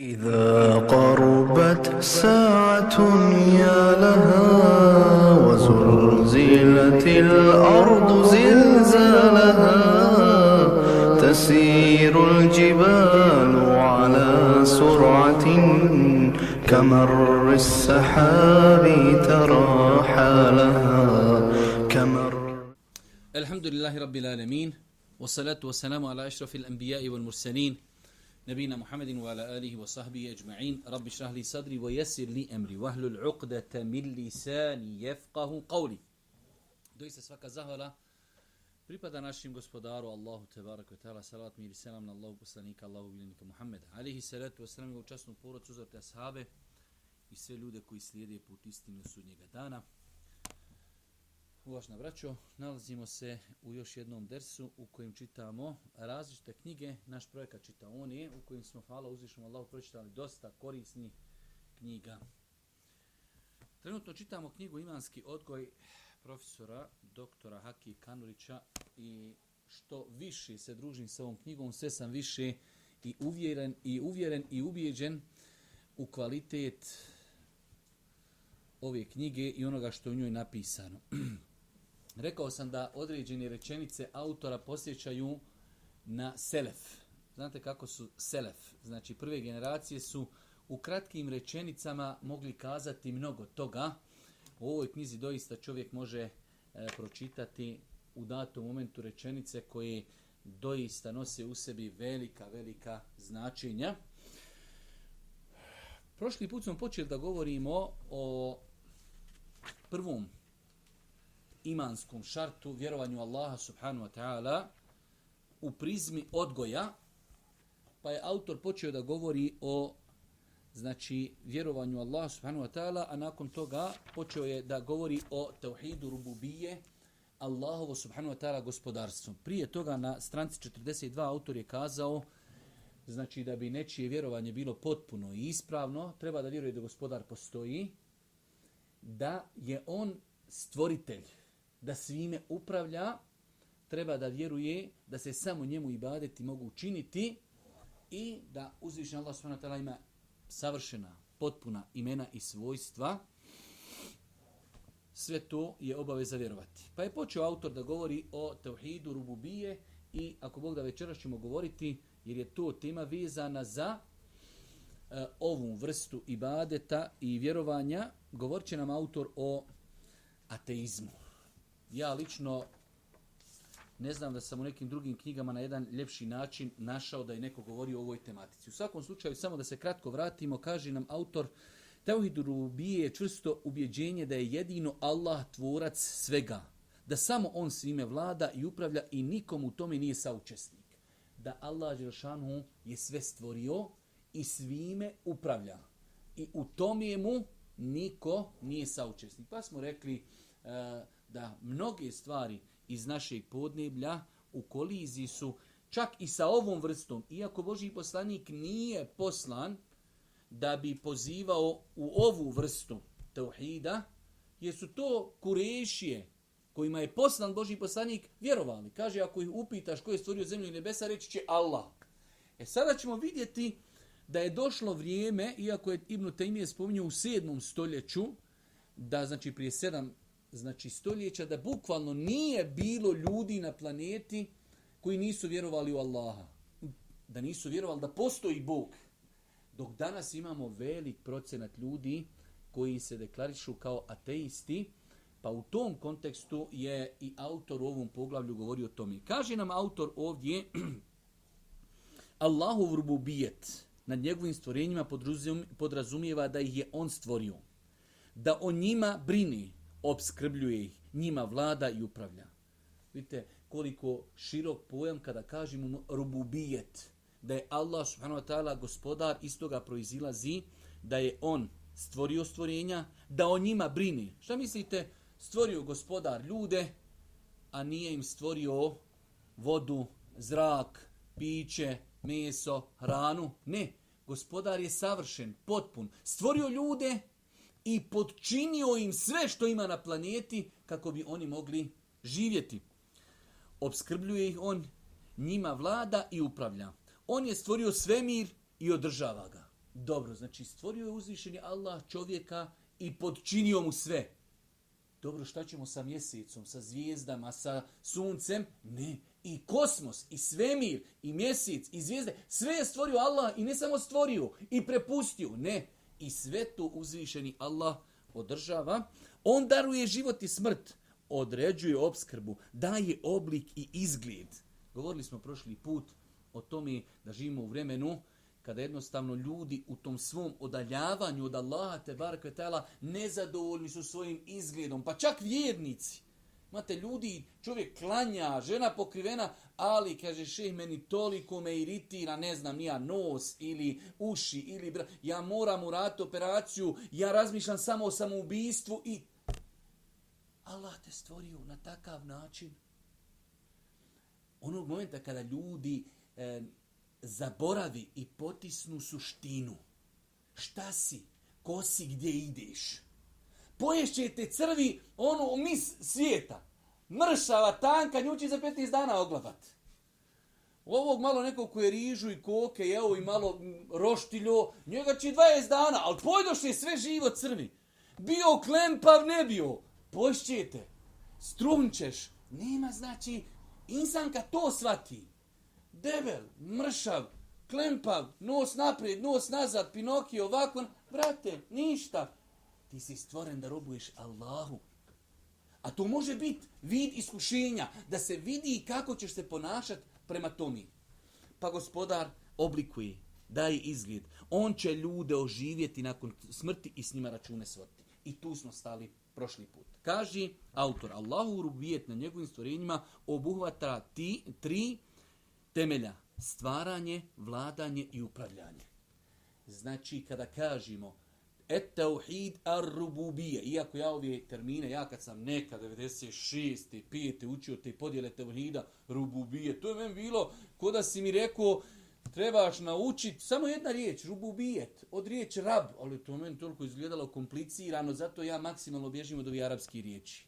إذا قربت ساعة يا لها وزلزلت الأرض زلزالها تسير الجبال على سرعة كمر السحاب ترى حالها كمر الحمد لله رب العالمين والصلاة والسلام على أشرف الأنبياء والمرسلين نبينا محمد وعلى آله وصحبه أجمعين رب اشرح لي صدري ويسر لي أمري واهلل عقدة من لساني يفقه قولي Doista svaka zahvala pripada našim gospodaru Allahu Tebarek ve Teala salat mir i selam na Allahu poslanika Allahu miljenika Muhammeda alihi salatu wa salam i učasnu porodcu uzvrte ashabe i sve ljude koji slijede put istinu sudnjega dana. Uvažna braćo, nalazimo se u još jednom dersu u kojem čitamo različite knjige. Naš projekat čita on je, u kojem smo, hvala uzvišom Allahu, pročitali dosta korisnih knjiga. Trenutno čitamo knjigu Imanski odgoj profesora doktora Haki Kanurića i što više se družim sa ovom knjigom, sve sam više i uvjeren i uvjeren i ubijeđen u kvalitet ove knjige i onoga što je u njoj napisano. Rekao sam da određene rečenice autora posjećaju na selef. Znate kako su selef? Znači prve generacije su u kratkim rečenicama mogli kazati mnogo toga. U ovoj knjizi doista čovjek može e, pročitati u datom momentu rečenice koje doista nose u sebi velika, velika značenja. Prošli put smo počeli da govorimo o prvom imanskom šartu, vjerovanju Allaha subhanahu wa ta'ala u prizmi odgoja, pa je autor počeo da govori o znači vjerovanju Allaha subhanahu wa ta'ala, a nakon toga počeo je da govori o tauhidu rububije, Allahovo subhanahu wa ta'ala gospodarstvo. Prije toga na stranci 42 autor je kazao znači da bi nečije vjerovanje bilo potpuno i ispravno, treba da vjeruje da gospodar postoji, da je on stvoritelj, da svime upravlja, treba da vjeruje da se samo njemu ibadeti mogu učiniti i da uzvišen Allah s.w.t. ima savršena, potpuna imena i svojstva. Sve to je obaveza vjerovati. Pa je počeo autor da govori o tevhidu rububije i ako Bog da večeras ćemo govoriti, jer je to tema vezana za e, ovu vrstu ibadeta i vjerovanja, govorit će nam autor o ateizmu. Ja lično ne znam da sam u nekim drugim knjigama na jedan ljepši način našao da je neko govori o ovoj tematici. U svakom slučaju, samo da se kratko vratimo, kaže nam autor Teuhid Rubije je čvrsto ubjeđenje da je jedino Allah tvorac svega. Da samo on svime vlada i upravlja i nikom u tome nije saučesnik. Da Allah Đelšanu je sve stvorio i svime upravlja. I u tome mu niko nije saučesnik. Pa smo rekli uh, da mnoge stvari iz našeg podneblja u koliziji su čak i sa ovom vrstom, iako Boži poslanik nije poslan da bi pozivao u ovu vrstu tauhida, jer su to kurešije kojima je poslan Boži poslanik vjerovali. Kaže, ako ih upitaš ko je stvorio zemlju i nebesa, reći će Allah. E sada ćemo vidjeti da je došlo vrijeme, iako je Ibn Taymije spominjao u 7. stoljeću, da znači prije 7 znači stoljeća da bukvalno nije bilo ljudi na planeti koji nisu vjerovali u Allaha. Da nisu vjerovali da postoji Bog. Dok danas imamo velik procenat ljudi koji se deklarišu kao ateisti, pa u tom kontekstu je i autor u ovom poglavlju govorio o tome. Kaže nam autor ovdje Allahu rububijet nad njegovim stvorenjima podrazumijeva da ih je on stvorio. Da o njima brini, obskrbljuje ih, njima vlada i upravlja. Vidite koliko širok pojam kada kažemo rububijet, da je Allah subhanahu wa ta'ala gospodar, iz toga proizilazi da je on stvorio stvorenja, da o njima brini. Šta mislite? Stvorio gospodar ljude, a nije im stvorio vodu, zrak, piće, meso, hranu. Ne, gospodar je savršen, potpun. Stvorio ljude, i podčinio im sve što ima na planeti kako bi oni mogli živjeti. Obskrbljuje ih on, njima vlada i upravlja. On je stvorio svemir i održava ga. Dobro, znači stvorio je uzvišeni Allah čovjeka i podčinio mu sve. Dobro, šta ćemo sa mjesecom, sa zvijezdama, sa suncem? Ne. I kosmos, i svemir, i mjesec, i zvijezde, sve je stvorio Allah i ne samo stvorio, i prepustio. Ne. I sve to uzvišeni Allah održava. On daruje život i smrt, određuje obskrbu, daje oblik i izgled. Govorili smo prošli put o tome da živimo u vremenu kada jednostavno ljudi u tom svom odaljavanju od Allaha te barke tela nezadovoljni su svojim izgledom, pa čak vjernici. Imate ljudi, čovjek klanja, žena pokrivena, ali kaže šeh meni toliko me iritira, ne znam, nija nos ili uši ili bra... ja moram uraditi operaciju, ja razmišljam samo o samoubistvu i Allah te stvorio na takav način. Onog momenta kada ljudi e, zaboravi i potisnu suštinu. Šta si? Ko si? Gdje ideš? Poješćete crvi onu mis svijeta. Mršava, tanka, njuči za 15 dana oglabat. Ovog malo nekog koje rižu i koke, jeo i malo roštiljo, njega će 20 dana, ali pojdoše sve živo crvi. Bio klempav, ne bio. Poješće Strunčeš. Nema znači, insan kad to svati debel, mršav, klempav, nos naprijed, nos nazad, Pinokio, ovako, brate, ništa. Ti si stvoren da robuješ Allahu. A to može biti vid iskušenja, da se vidi kako ćeš se ponašati prema tomi. Pa gospodar oblikuje, daje izgled. On će ljude oživjeti nakon smrti i s njima račune svoti. I tu smo stali prošli put. Kaži autor, Allahu rubijet na njegovim stvorenjima obuhvata ti, tri temelja stvaranje, vladanje i upravljanje. Znači, kada kažemo et tauhid ar rububije, iako ja ove termine, ja kad sam neka 96. 5. učio te podjele tauhida rububije, to je meni bilo ko da si mi rekao trebaš naučiti samo jedna riječ, rububijet, od riječ rab, ali to meni toliko izgledalo komplicirano, zato ja maksimalno bježim od ovih arapskih riječi.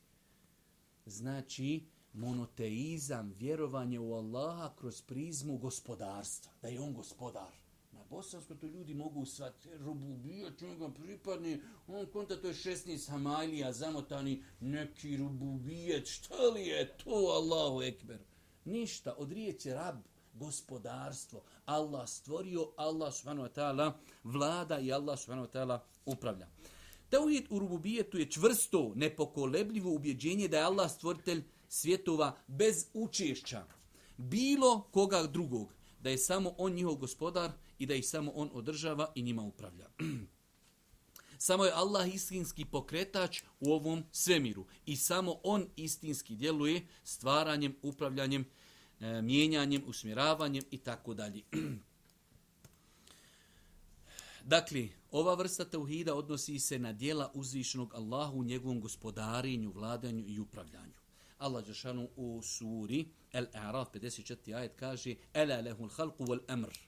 Znači, monoteizam, vjerovanje u Allaha kroz prizmu gospodarstva, da je on gospodar. Bosansko to ljudi mogu shvatiti, rububija, čovjek pripadne, on konta to je 16 hamalija zamotani neki rububijet, šta li je to Allahu ekber? Ništa, od riječi rab, gospodarstvo. Allah stvorio, Allah subhanahu wa ta'ala vlada i Allah subhanahu wa ta'ala upravlja. Teuhid u rububijetu je čvrsto, nepokolebljivo ubjeđenje da je Allah stvoritelj svjetova bez učešća bilo koga drugog, da je samo on njihov gospodar i da ih samo on održava i njima upravlja. samo je Allah istinski pokretač u ovom svemiru i samo on istinski djeluje stvaranjem, upravljanjem, e, mijenjanjem, usmjeravanjem i tako dalje. Dakle, ova vrsta tauhida odnosi se na dijela uzvišenog Allahu u njegovom gospodarinju, vladanju i upravljanju. Allah Đešanu u suri Al-A'raf 54. ajet kaže Ela lehul halku wal amr.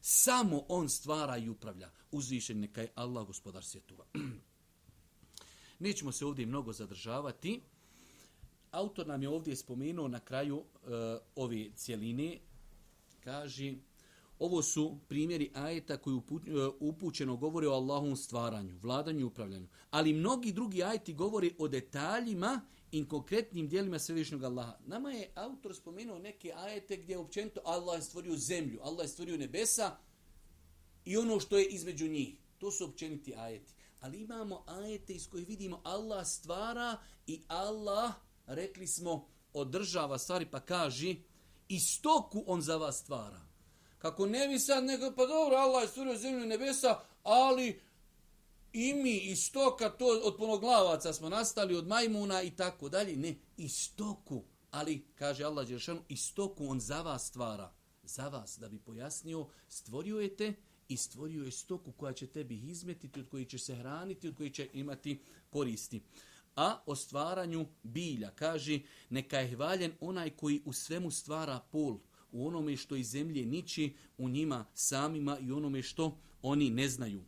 Samo on stvara i upravlja. Uzvišen neka je Allah gospodar svjetova. Nećemo se ovdje mnogo zadržavati. Autor nam je ovdje spomenuo na kraju e, ove cijeline. Kaže, ovo su primjeri ajeta koji e, upućeno govore o Allahovom stvaranju, vladanju i upravljanju. Ali mnogi drugi ajeti govore o detaljima i konkretnim dijelima svevišnjog Allaha. Nama je autor spomenuo neke ajete gdje je općenito Allah je stvorio zemlju, Allah je stvorio nebesa i ono što je između njih. To su općeniti ajeti. Ali imamo ajete iz kojih vidimo Allah stvara i Allah, rekli smo, održava stvari pa kaže i stoku on za vas stvara. Kako ne bi sad nego, pa dobro, Allah je stvorio zemlju i nebesa, ali i mi iz stoka, to od ponoglavaca smo nastali, od majmuna i tako dalje. Ne, iz stoku. Ali, kaže Allah Đeršanu, iz stoku on za vas stvara. Za vas, da bi pojasnio, stvorio je te i stvorio je stoku koja će tebi izmetiti, od koji će se hraniti, od koji će imati koristi. A o stvaranju bilja, kaže, neka je hvaljen onaj koji u svemu stvara pol, u onome što iz zemlje niči, u njima samima i onome što oni ne znaju.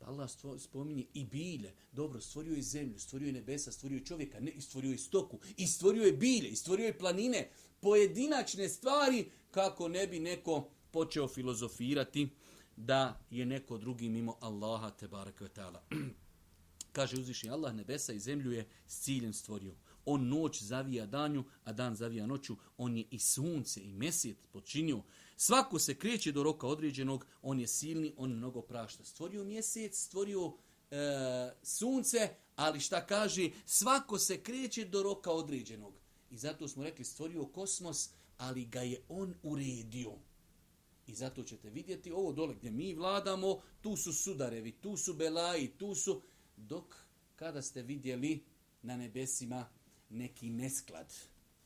Pa Allah spominje i bilje. Dobro, stvorio je zemlju, stvorio je nebesa, stvorio je čovjeka, ne, i stvorio je stoku, i stvorio je bilje, i stvorio je planine. Pojedinačne stvari kako ne bi neko počeo filozofirati da je neko drugi mimo Allaha te baraka ta'ala. Kaže uzvišnji Allah nebesa i zemlju je s ciljem stvorio. On noć zavija danju, a dan zavija noću. On je i sunce i mesec počinio. Svako se kreće do roka određenog, on je silni, on mnogo prašta. Stvorio mjesec, stvorio e, sunce, ali šta kaže, svako se kreće do roka određenog. I zato smo rekli, stvorio kosmos, ali ga je on uredio. I zato ćete vidjeti ovo dole gdje mi vladamo, tu su sudarevi, tu su belaji, tu su... Dok kada ste vidjeli na nebesima neki nesklad,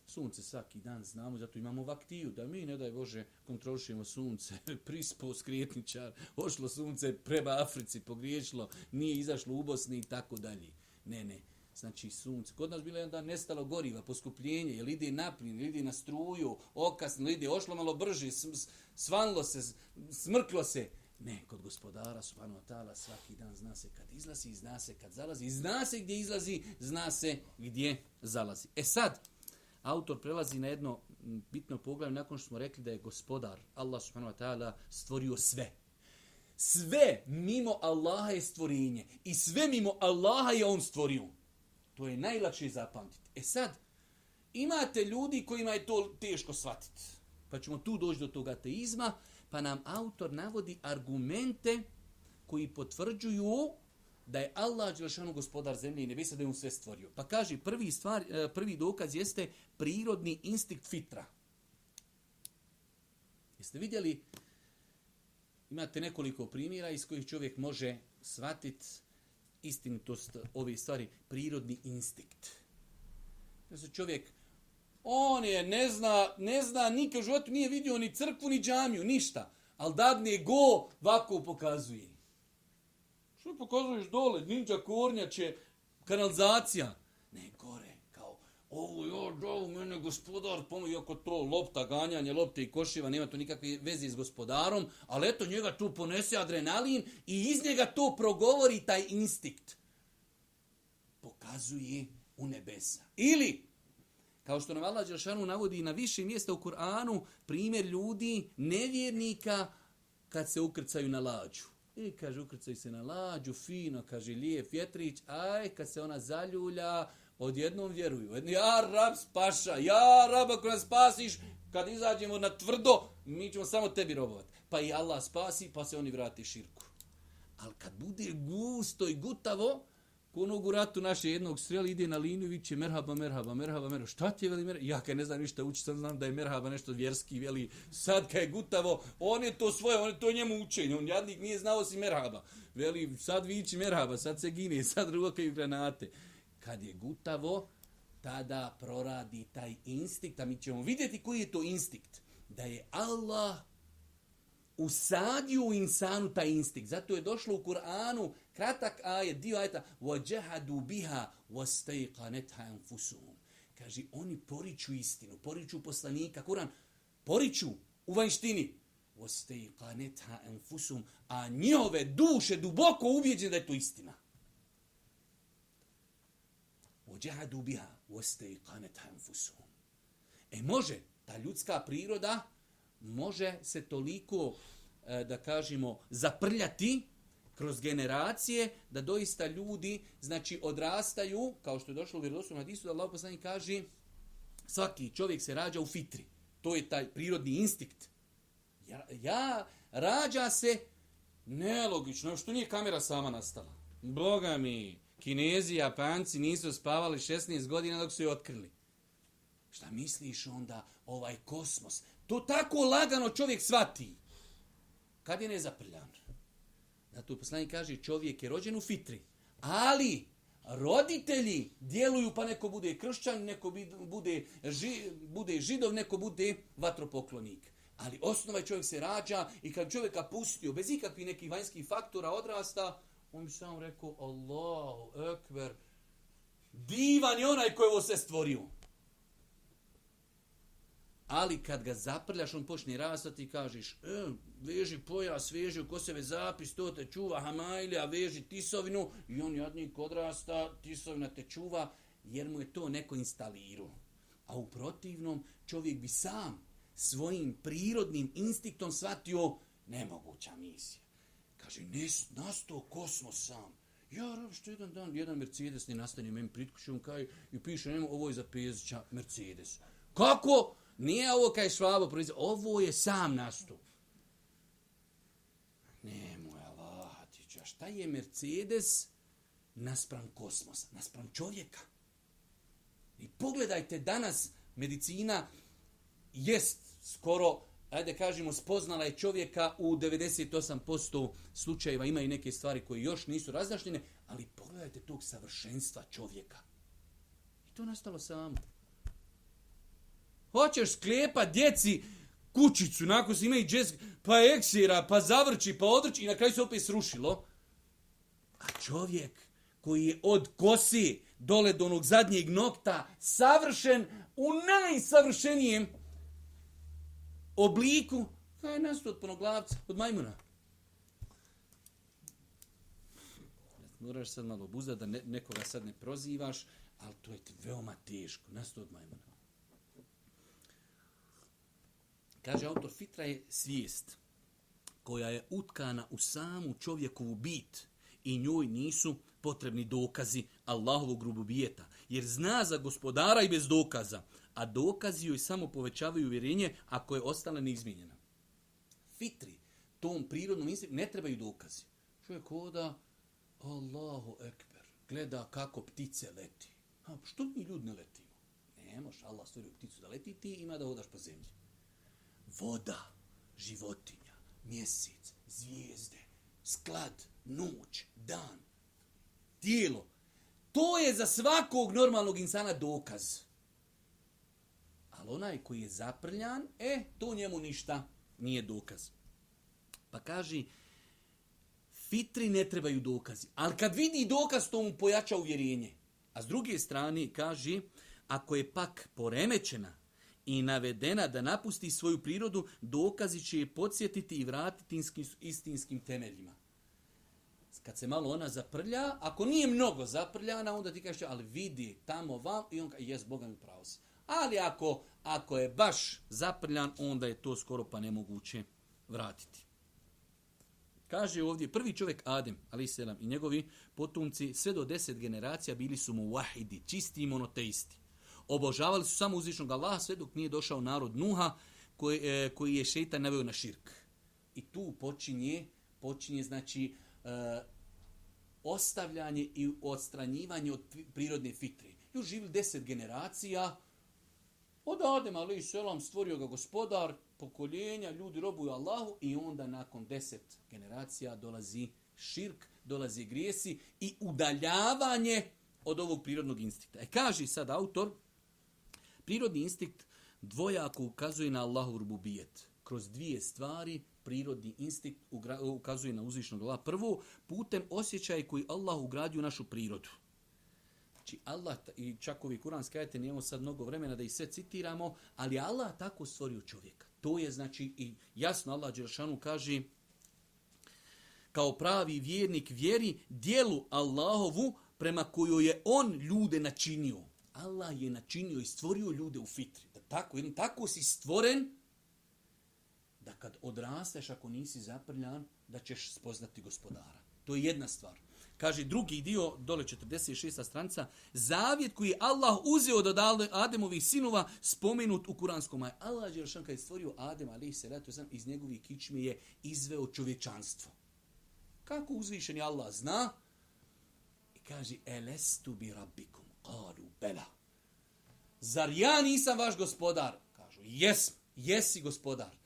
sunce svaki dan znamo, zato imamo vaktiju, da mi, ne daj Bože, kontrolišemo sunce, prispo skrijetničar, ošlo sunce prema Africi, pogriješilo, nije izašlo u Bosni i tako dalje. Ne, ne, znači sunce. Kod nas bilo jedan dan nestalo goriva, poskupljenje, jel ide na jel ide na struju, okasno, ide, ošlo malo brže, svanlo se, smrklo se. Ne, kod gospodara subhanahu wa ta'ala svaki dan zna se kad izlazi, zna se kad zalazi, zna se gdje izlazi, zna se gdje zalazi. E sad, autor prelazi na jedno bitno poglavlje nakon što smo rekli da je gospodar, Allah subhanahu wa ta'ala, stvorio sve. Sve mimo Allaha je stvorenje i sve mimo Allaha je on stvorio. To je najlakše zapamtiti. E sad, imate ljudi kojima je to teško shvatiti. Pa ćemo tu doći do toga ateizma, pa nam autor navodi argumente koji potvrđuju da je Allah Đelšanu gospodar zemlje i nebesa, da je on sve stvorio. Pa kaže, prvi, stvar, e, prvi dokaz jeste prirodni instinkt fitra. Jeste vidjeli, imate nekoliko primjera iz kojih čovjek može shvatiti istinitost ove stvari, prirodni instinkt. Da se čovjek, on je, ne zna, ne zna, nikad u životu nije vidio ni crkvu, ni džamiju, ništa. Ali dadne go, ovako pokazuje. Što pokazuješ dole? Ninja kornjače, kanalizacija. Ne, gore, kao, ovo jo, do, mene gospodar, pomoći, iako to lopta, ganjanje, lopte i košiva, nema to nikakve veze s gospodarom, ali eto njega tu ponese adrenalin i iz njega to progovori taj instinkt. Pokazuje u nebesa. Ili, kao što nam Allah Đelšanu navodi na više mjesta u Kur'anu, primjer ljudi, nevjernika, kad se ukrcaju na lađu. I kaže, ukrcaju se na lađu, fino, kaže, lijep vjetrić, aj, kad se ona zaljulja, odjednom vjeruju. Ja, rab, spaša, ja, rab, ako nas spasiš, kad izađemo na tvrdo, mi ćemo samo tebi robovati. Pa i Allah spasi, pa se oni vrati širku. Ali kad bude gusto i gutavo, ko onog u ratu naše jednog strela ide na liniju, viće merhaba, merhaba, merhaba, merhaba. Šta ti je, veli, merhaba? Ja kad ne znam ništa uči, sam znam da je merhaba nešto vjerski, veli, sad kad je gutavo, on je to svoje, on je to njemu učenje, on jadnik nije znao si merhaba. Veli, sad vići merhaba, sad se gine, sad rukaju granate. Kad je gutavo, tada proradi taj instinkt, a mi ćemo vidjeti koji je to instinkt. Da je Allah usadio u insanu taj instinkt. Zato je došlo u Kur'anu kratak ajet, dio ajeta وَجَهَدُوا بِهَا وَسْتَيْقَنَتْهَا أَنْفُسُهُمْ Kaže, oni poriču istinu, poriču poslanika, Kur'an, poriču u vanštini. وَسْتَيْقَنَتْهَا أَنْفُسُهُمْ A njihove duše duboko ubjeđene da je to istina. وَجَهَدُوا بِهَا وَسْتَيْقَنَتْهَا أَنْفُسُهُمْ E može, ta ljudska priroda može se toliko, e, da kažemo, zaprljati kroz generacije, da doista ljudi, znači, odrastaju, kao što je došlo u vjerodostom hadisu, da Allah poslanik kaže, svaki čovjek se rađa u fitri. To je taj prirodni instinkt. Ja, ja rađa se nelogično, što nije kamera sama nastala. Boga mi, kinezi, japanci nisu spavali 16 godina dok su je otkrili. Šta misliš onda ovaj kosmos? To tako lagano čovjek svati. Kad je nezaprljan? Zato poslanik kaže čovjek je rođen u fitri. Ali roditelji djeluju pa neko bude kršćan, neko bude, ži, bude židov, neko bude vatropoklonik. Ali osnova je čovjek se rađa i kad čovjeka pustio bez ikakvih nekih vanjskih faktora odrasta, on bi sam rekao Allahu ekber, divan je onaj koji ovo sve stvorio. Ali kad ga zaprljaš, on počne rastati i kažeš, e, veži pojas, veži u koseve zapis, to te čuva hamajlija, a veži tisovinu i on jadnik odrasta, tisovina te čuva, jer mu je to neko instalirao. A u protivnom, čovjek bi sam svojim prirodnim instinktom shvatio nemoguća misija. Kaže, ne, nastao kosmos sam. Ja, rav, što jedan dan, jedan Mercedes ne nastane meni pritkućom, kaj, i piše, nema, ovo je za Pezića Mercedes. Kako? Nije ovo kaj švabo proizvod, ovo je sam nastup. Nemoj, Allah, ti ću, šta je Mercedes naspram kosmosa, naspram čovjeka? I pogledajte danas, medicina jest skoro, ajde kažemo, spoznala je čovjeka u 98% slučajeva, ima i neke stvari koje još nisu razdašnjene, ali pogledajte tog savršenstva čovjeka. I to nastalo samo. Hoćeš sklepa djeci kućicu, nakon se ima i džez, pa eksira, pa zavrči, pa odrči i na kraju se opet srušilo. A čovjek koji je od kosi dole do onog zadnjeg nokta savršen u najsavršenijem obliku, kaj je nastao od ponoglavca, od majmuna. Moraš sad malo obuzdati da ne, nekoga sad ne prozivaš, ali to je veoma teško, nastao od majmuna. Kaže autor, fitra je svijest koja je utkana u samu čovjekovu bit i njoj nisu potrebni dokazi Allahovog rububijeta, jer zna za gospodara i bez dokaza, a dokazi joj samo povećavaju uvjerenje ako je ostala neizmijenjena. Fitri, tom prirodnom instinktu, ne trebaju dokazi. Čovjek hoda, Allahu ekber, gleda kako ptice leti. A što mi ljudi ne letimo? Ne može, Allah stvorio pticu da leti, ti ima da hodaš po zemlji. Voda, životinja, mjesec, zvijezde, sklad, noć, dan, tijelo. To je za svakog normalnog insana dokaz. Ali onaj koji je zaprljan, e, to njemu ništa nije dokaz. Pa kaži, fitri ne trebaju dokazi. Ali kad vidi dokaz, to mu pojača uvjerenje. A s druge strane, kaži, ako je pak poremećena i navedena da napusti svoju prirodu, dokazi će je podsjetiti i vratiti istinskim istinskim temeljima kad se malo ona zaprlja, ako nije mnogo zaprljana, onda ti kažeš, ali vidi tamo vam i on kaže, jes, Boga mi pravo si. Ali ako, ako je baš zaprljan, onda je to skoro pa nemoguće vratiti. Kaže ovdje, prvi čovjek Adem, ali selam, i njegovi potomci, sve do deset generacija bili su mu wahidi, čisti monoteisti. Obožavali su samo uzvišnog Allaha sve dok nije došao narod Nuha, koji, e, koji je šeitan naveo na širk. I tu počinje, počinje znači, e, ostavljanje i odstranjivanje od prirodne fitre. Još živili deset generacija, od Adem, ali selam, stvorio ga gospodar, pokoljenja, ljudi robuju Allahu i onda nakon deset generacija dolazi širk, dolazi grijesi i udaljavanje od ovog prirodnog instinkta. E kaže sad autor, prirodni instinkt dvojako ukazuje na Allahov rububijet. Kroz dvije stvari, prirodni instinkt ukazuje na uzvišnog Allaha. Prvo, putem osjećaja koji Allah ugradi u našu prirodu. Znači Allah, i čak ovi kuranski ajete, nijemo sad mnogo vremena da ih sve citiramo, ali Allah tako stvorio čovjeka. To je znači i jasno Allah Đeršanu kaže kao pravi vjernik vjeri dijelu Allahovu prema kojoj je on ljude načinio. Allah je načinio i stvorio ljude u fitri. Da tako, jedno, tako si stvoren, da kad odrasteš, ako nisi zaprljan, da ćeš spoznati gospodara. To je jedna stvar. Kaže drugi dio, dole 46. stranca, zavjet koji je Allah uzeo od Ademovih sinova spomenut u kuranskom maju. Allah je kad je stvorio Adem, ali se ratu sam, iz njegovih kičme je izveo čovječanstvo. Kako uzvišeni Allah zna? I kaže, elestu bi rabbikum, kalu bela. Zar ja nisam vaš gospodar? Kažu, jes, jesi gospodar.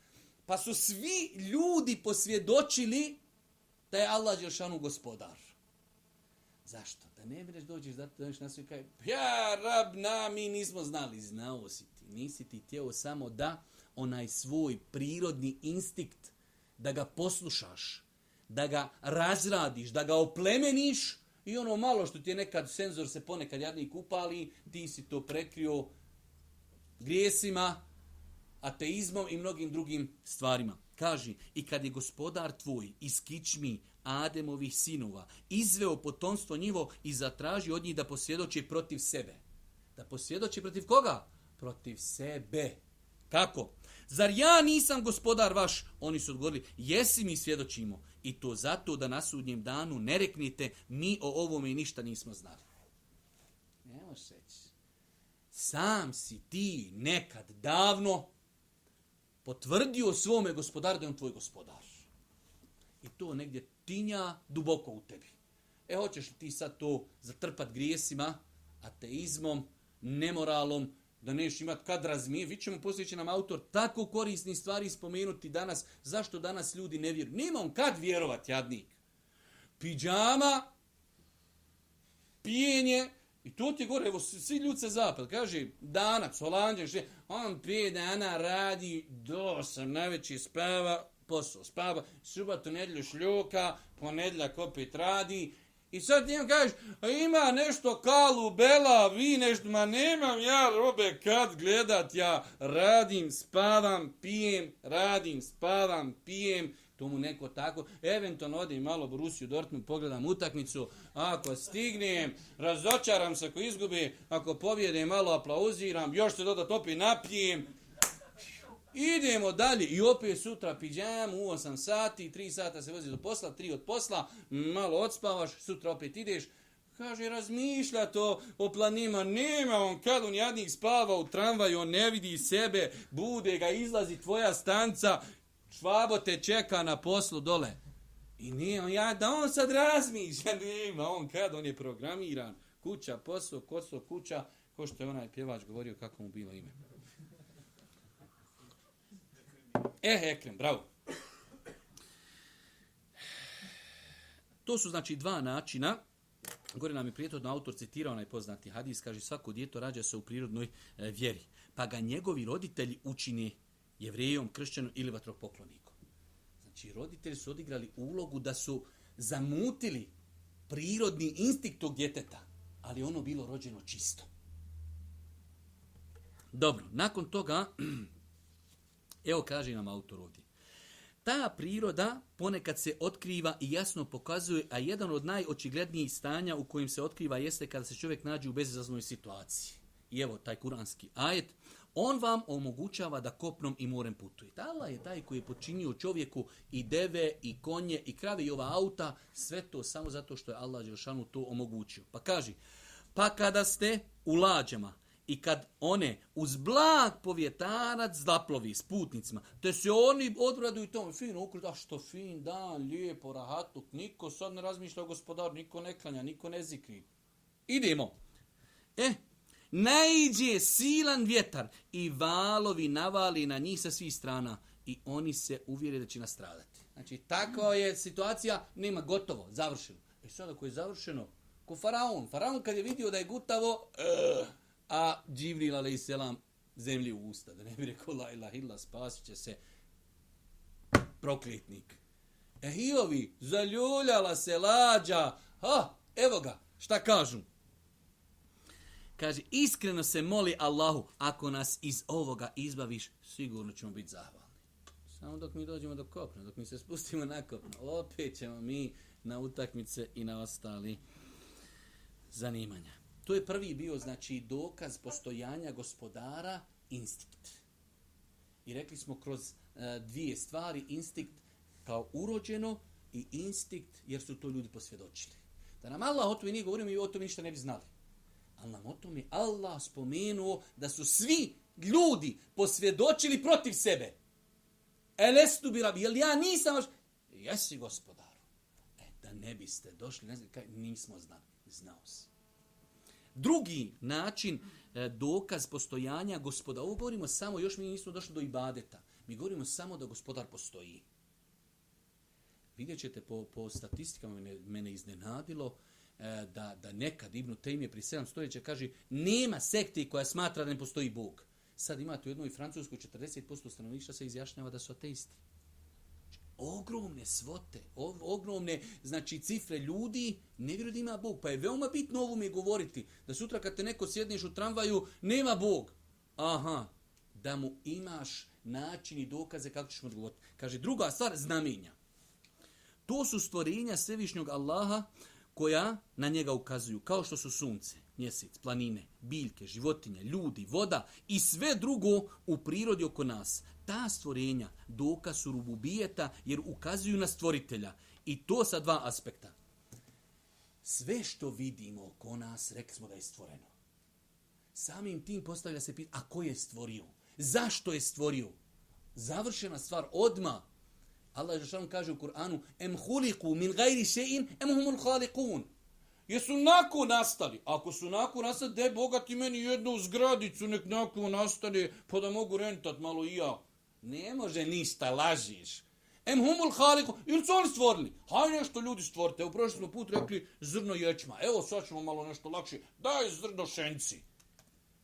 Pa su svi ljudi posvjedočili da je Allah Đelšanu gospodar. Zašto? Da ne mreš dođeš da te na sve kaj, ja rab na, mi nismo znali. Znao si ti, nisi ti tijelo samo da onaj svoj prirodni instinkt, da ga poslušaš, da ga razradiš, da ga oplemeniš i ono malo što ti je nekad senzor se ponekad jadnik upali, ti si to prekrio grijesima, ateizmom i mnogim drugim stvarima. Kaži, i kad je gospodar tvoj iz kičmi Ademovih sinova izveo potomstvo njivo i zatraži od njih da posvjedoči protiv sebe. Da posvjedoči protiv koga? Protiv sebe. Kako? Zar ja nisam gospodar vaš? Oni su odgovorili, jesi mi svjedočimo. I to zato da na sudnjem danu ne reknite mi o ovome ništa nismo znali. Ne možeš reći. Sam si ti nekad davno potvrdio svome gospodaru da je on tvoj gospodar. I to negdje tinja duboko u tebi. E, hoćeš li ti sad to zatrpat grijesima, ateizmom, nemoralom, da neš imat kad razmije, vi ćemo poslije nam autor tako korisni stvari spomenuti danas, zašto danas ljudi ne vjeruju. Nema on kad vjerovat, jadnik. Pidžama, pijenje, i to ti gore, evo, svi ljudi se zapad, kaže, danac, holandjan, še, on pije dana radi, do sam najveći spava, posao spava, subotu, nedlju šljuka, ponedljak opet radi, I sad ti im kažeš, a ima nešto kalu, bela, vi nešto, ma nemam ja robe kad gledat, ja radim, spavam, pijem, radim, spavam, pijem, to mu neko tako, eventualno odim malo u Rusiju, Dortmund, pogledam utakmicu, ako stignem, razočaram se ako izgubi, ako pobjede malo aplauziram, još se dodat opet napijem, Idemo dalje i opet sutra piđam u 8 sati, 3 sata se vozi do posla, 3 od posla, malo odspavaš, sutra opet ideš. Kaže, razmišlja to o planima, nema on kad on jadnik spava u tramvaju, on ne vidi sebe, bude ga, izlazi tvoja stanca, švabo te čeka na poslu dole. I nije on, ja, da on sad razmišlja, nema on kad, on je programiran. Kuća, posao, koso, kuća, ko što je onaj pjevač govorio kako mu bilo ime. Eh, Ekrem, bravo. To su znači dva načina. Gore nam je prijetodno autor citirao najpoznati hadis, kaže svako djeto rađa se u prirodnoj e, vjeri. Pa ga njegovi roditelji učini jevrejom, kršćanom ili vatropoklonikom. Znači roditelji su odigrali ulogu da su zamutili prirodni instinkt tog djeteta, ali ono bilo rođeno čisto. Dobro, nakon toga Evo kaže nam autor ovdje. Ta priroda ponekad se otkriva i jasno pokazuje, a jedan od najočiglednijih stanja u kojim se otkriva jeste kada se čovjek nađe u bezizaznoj situaciji. I evo taj kuranski ajet. On vam omogućava da kopnom i morem putujete. Allah je taj koji je počinio čovjeku i deve, i konje, i krave, i ova auta. Sve to samo zato što je Allah Đelšanu to omogućio. Pa kaži, pa kada ste u lađama, i kad one uz blag povjetarac zaplovi s putnicima, te se oni odvraduju tom, fino ukrit, a što fin dan, lijepo, rahatuk, niko sad ne razmišlja o gospodaru, niko ne klanja, niko ne zikri. Idemo. E, najđe silan vjetar i valovi navali na njih sa svih strana i oni se uvjere da će nastradati. Znači, takva je situacija, nema gotovo, završeno. E sad ako je završeno, ko faraon, faraon kad je vidio da je gutavo, uh, a Džibril a.s. zemlji u usta, da ne bi rekao la ilah illa, spasit će se proklitnik. E hiovi, zaljuljala se lađa, ha, evo ga, šta kažu? Kaže, iskreno se moli Allahu, ako nas iz ovoga izbaviš, sigurno ćemo biti zahvalni. Samo dok mi dođemo do kopna, dok mi se spustimo na kopno, opet ćemo mi na utakmice i na ostali zanimanja. To je prvi bio znači dokaz postojanja gospodara instinkt. I rekli smo kroz e, dvije stvari instinkt kao urođeno i instinkt jer su to ljudi posvjedočili. Da nam Allah o tome nije govorio, mi o tome ništa ne bi znali. Ali nam o tome Allah spomenuo da su svi ljudi posvjedočili protiv sebe. Elestu bi rabi, jel ja nisam vaš... Jesi gospodaru. E, da ne biste došli, ne znam, kaj, nismo znali. Znao si drugi način e, dokaz postojanja gospoda. Ovo govorimo samo, još mi nismo došli do ibadeta. Mi govorimo samo da gospodar postoji. Vidjet ćete po, po statistikama, mene, mene iznenadilo, e, da, da nekad Ibnu Tejmije pri 7 stoljeća kaže nema sekti koja smatra da ne postoji Bog. Sad imate u jednoj Francuskoj 40% stanovništva se izjašnjava da su ateisti ogromne svote, ogromne znači cifre ljudi, ne vjeruju da ima Bog. Pa je veoma bitno ovo mi govoriti, da sutra kad te neko sjedneš u tramvaju, nema Bog. Aha, da mu imaš način i dokaze kako ćeš mu odgovoriti. Kaže, druga stvar, znamenja. To su stvorenja svevišnjog Allaha koja na njega ukazuju, kao što su sunce, mjesec, planine, biljke, životinje, ljudi, voda i sve drugo u prirodi oko nas ta stvorenja doka su rububijeta jer ukazuju na stvoritelja I to sa dva aspekta. Sve što vidimo oko nas, rekli smo da je stvoreno. Samim tim postavlja se pitanje, a ko je stvorio? Zašto je stvorio? Završena stvar, odma. Allah je kaže u Kur'anu, em huliku min gajri še'in, em humul halikun. Jesu nako nastali? Ako su nako nastali, de bogati meni jednu zgradicu, nek nako nastali, pa da mogu rentat malo i ja. Ne može ništa, lažiš. Em humul haliku, ili su oni stvorili? Haj nešto ljudi stvorite. U prošlom put rekli zrno ječma. Evo sad ćemo malo nešto lakše. Daj zrno šenci.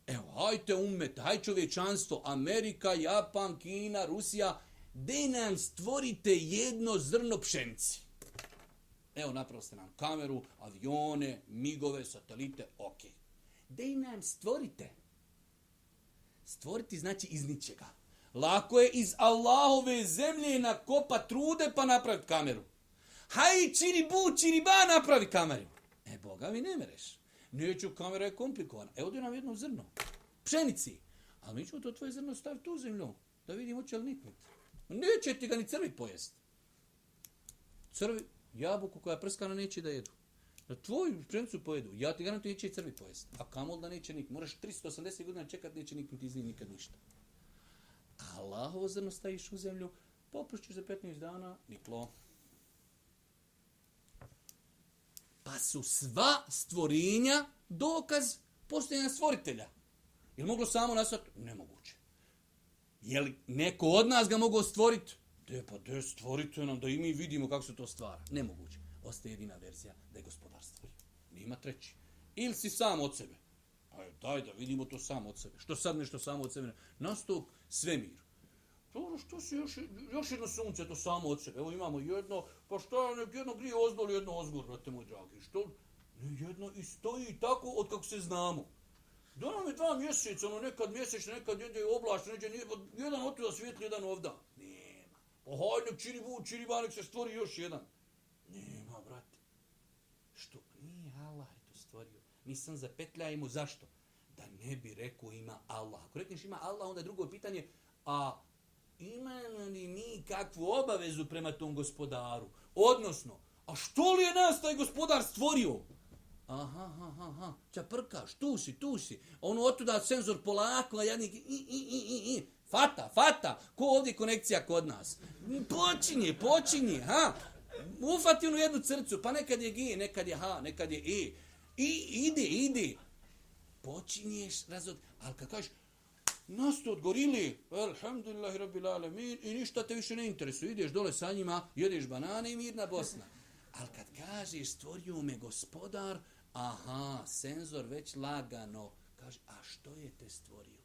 Evo, hajte umet, haj čovječanstvo, Amerika, Japan, Kina, Rusija, de nam stvorite jedno zrno pšenci. Evo, napravo ste nam kameru, avione, migove, satelite, ok. De nam stvorite. Stvoriti znači iz ničega. Lako je iz Allahove zemlje nakopa trude pa napraviti kameru. Haj, čiri bu, čiri ba, napravi kameru. E, Boga mi ne mereš. Neću, kamera je komplikovana. Evo da nam jedno zrno. Pšenici. A mi ćemo to tvoje zrno staviti u zemlju. Da vidimo će li niknut. Neće ti ga ni crvi pojesti. Crvi, jabuku koja je prskana neće da jedu. Na tvoju pšenicu pojedu. Ja ti garantujem neće i crvi pojesti. A kamol da neće niknut. Moraš 380 godina čekat, neće niknut iz njih nikad ništa. Allahovo zrno staviš u zemlju, popušćeš za 15 dana, niklo. Pa su sva stvorenja dokaz postojanja stvoritelja. Je li moglo samo nastati? Nemoguće. Je li neko od nas ga mogao stvoriti? De pa de stvorite nam da i mi vidimo kako se to stvara. Nemoguće. Ostaje jedina verzija da je gospodar stvorio. Nima treći. Ili si sam od sebe. Pa daj da vidimo to samo od sebe. Što sad nešto samo od sebe? Nastog svemir. Dobro, ono što se još, još jedno sunce to samo od sebe? Evo imamo jedno, pa što je jedno grije ozdol, jedno ozgor, brate moj dragi. Što? Ne, jedno i stoji tako od kako se znamo. Da nam je dva mjeseca, ono nekad mjesečno, nekad jedne oblačno, nekad nije, jedan od tuda svijetli, jedan ovda. Nema. Pa hajde, nek čiri bu, čini ba, nek se stvori još jedan. Nema, brate. Što? Nije Allah je to stvorio. Mi sam zapetljajemo, zašto? Da ne bi rekao ima Allah. Ako rekneš ima Allah, onda je drugo pitanje, a imamo li mi kakvu obavezu prema tom gospodaru? Odnosno, a što li je nas taj gospodar stvorio? Aha, aha, aha, čaprkaš, tu si, tu si. Ono otuda senzor polako, a jadnik, i, i, i, i, i. Fata, fata, ko ovdje konekcija kod nas? Počinje, počinje, ha. Ufati onu jednu crcu, pa nekad je G, nekad je H, nekad je E. I, ide, ide. Počinješ razod, ali kad kažeš, Nas tu odgorili, alhamdulillahi rabbil alamin, i ništa te više ne interesuje. Ideš dole sa njima, jedeš banane i mirna Bosna. Ali kad kažeš stvorio me gospodar, aha, senzor već lagano. Kaže, a što je te stvorio?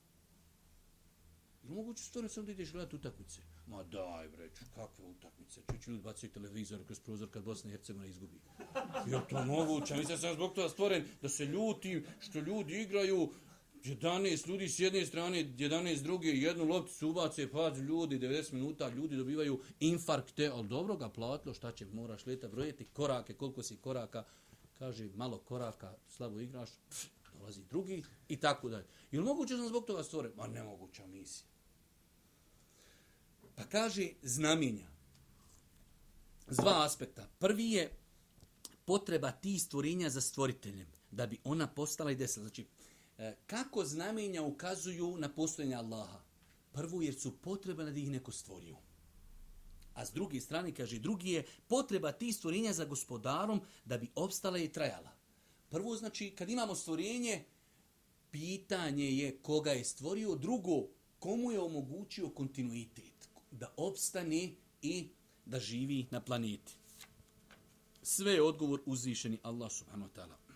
Ili moguće stvoriti sam da ideš gledati utakmice? Ma daj bre, kakve utakmice? Čući ljudi bacaju televizor kroz prozor kad Bosna i Hercegovina izgubi. Je to moguće? Mislim sam zbog toga stvoren da se ljutim što ljudi igraju 11 ljudi s jedne strane, 11 s druge, jednu lopticu ubace, pa ljudi, 90 minuta, ljudi dobivaju infarkte, ali dobro ga platilo, šta će, moraš leta, brojeti korake, koliko si koraka, kaže, malo koraka, slabo igraš, pff, dolazi drugi i tako dalje. Je li moguće sam zbog toga stvore? Ma nemoguća misija. Pa kaže znamenja. Z dva aspekta. Prvi je potreba ti stvorenja za stvoriteljem, da bi ona postala i desila. Znači, E, kako znamenja ukazuju na postojanje Allaha? Prvo jer su potreba da ih neko stvorio. A s druge strane, kaže, drugi je potreba tih stvorenja za gospodarom da bi opstala i trajala. Prvo, znači, kad imamo stvorenje, pitanje je koga je stvorio. Drugo, komu je omogućio kontinuitet da opstane i da živi na planeti. Sve je odgovor uzvišeni Allah subhanahu wa ta'ala.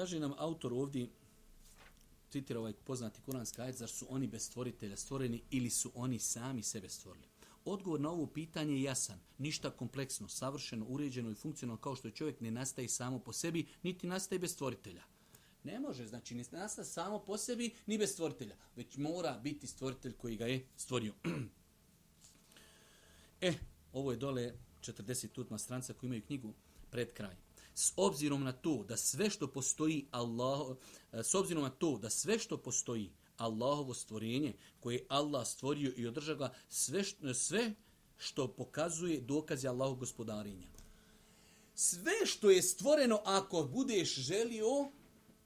Kaže nam autor ovdje, citira ovaj poznati kuranski ajet, zar su oni bez stvoritelja stvoreni ili su oni sami sebe stvorili? Odgovor na ovo pitanje je jasan. Ništa kompleksno, savršeno, uređeno i funkcionalno kao što je čovjek ne nastaje samo po sebi, niti nastaje bez stvoritelja. Ne može, znači ne nastaje samo po sebi, ni bez stvoritelja, već mora biti stvoritelj koji ga je stvorio. e, ovo je dole 40 tutma stranca koji imaju knjigu pred kraj s obzirom na to da sve što postoji Allah, eh, s obzirom na to da sve što postoji Allahovo stvorenje koje je Allah stvorio i održava sve, što- eh, sve što pokazuje dokaze Allahog gospodarenja. Sve što je stvoreno, ako budeš želio,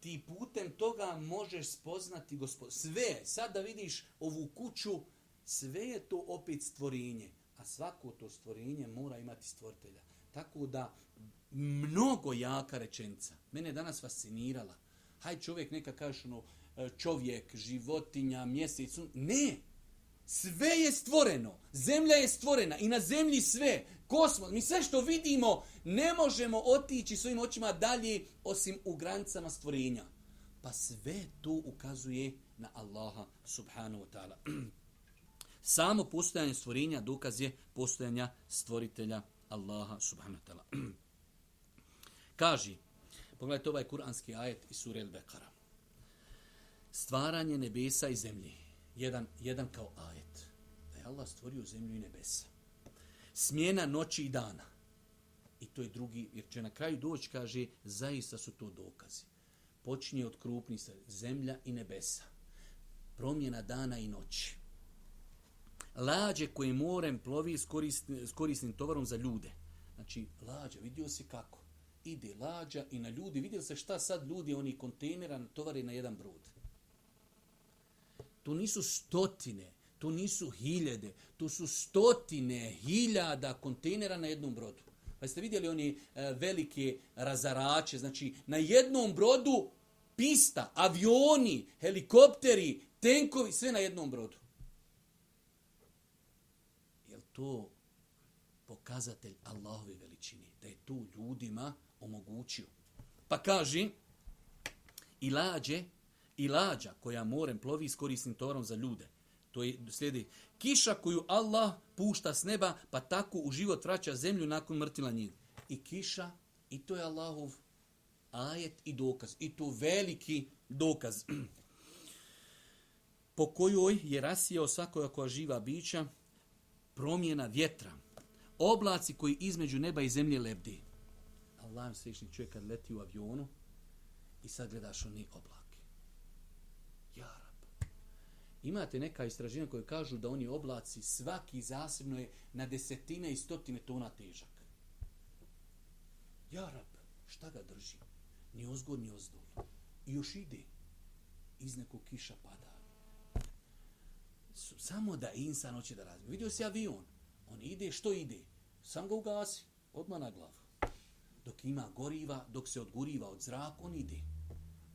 ti putem toga možeš spoznati gospod. Sve, sad da vidiš ovu kuću, sve je to opet stvorenje. A svako to stvorenje mora imati stvoritelja. Tako da, mnogo jaka rečenica. Mene je danas fascinirala. Haj čovjek neka kaže ono, e, čovjek, životinja, mjesec, ne, sve je stvoreno. Zemlja je stvorena i na zemlji sve. Kosmos, mi sve što vidimo ne možemo otići svojim očima dalje osim u granicama stvorenja. Pa sve to ukazuje na Allaha subhanahu wa ta'ala. Samo postojanje stvorenja dokaz je postojanja stvoritelja Allaha subhanahu wa ta'ala. Kaži, pogledajte ovaj kuranski ajet iz sure El-Bekara. Stvaranje nebesa i zemlje. Jedan, jedan kao ajet. Da je Allah stvorio zemlju i nebesa. Smjena noći i dana. I to je drugi, jer će na kraju doći, kaže, zaista su to dokazi. Počinje od krupnih zemlja i nebesa. Promjena dana i noći. Lađe koje morem plovi s, korisnim, s korisnim tovarom za ljude. Znači, lađa, vidio si kako? Ide lađa i na ljudi, vidjeli se šta sad ljudi, oni kontejnera tovare na jedan brod. To nisu stotine, to nisu hiljade, to su stotine hiljada kontejnera na jednom brodu. Pa ste vidjeli oni e, velike razarače, znači na jednom brodu pista, avioni, helikopteri, tenkovi, sve na jednom brodu. Je to pokazatelj Allahove veličine? Da je tu ljudima omogućio. Pa kaži, i lađe, i lađa koja morem plovi s korisnim torom za ljude. To je slijedi kiša koju Allah pušta s neba, pa tako u život vraća zemlju nakon mrtila njih. I kiša, i to je Allahov ajet i dokaz. I to veliki dokaz. po kojoj je rasijao svakoja koja živa bića promjena vjetra. Oblaci koji između neba i zemlje lebdi. Allah im slični čovjek kad leti u avionu i sad gledaš oni oblake. Ja rab. Imate neka istraživanja koje kažu da oni oblaci svaki zasebno je na desetine i stotine tona težak. Ja rab, šta ga drži? Ni ozgod, ni ozdol. I još ide. Iz nekog kiša pada. Samo da insan hoće da razmi. Vidio si avion. On ide, što ide? Sam ga ugasi. Odmah na glavu. Dok ima goriva, dok se odguriva od zraka, on ide.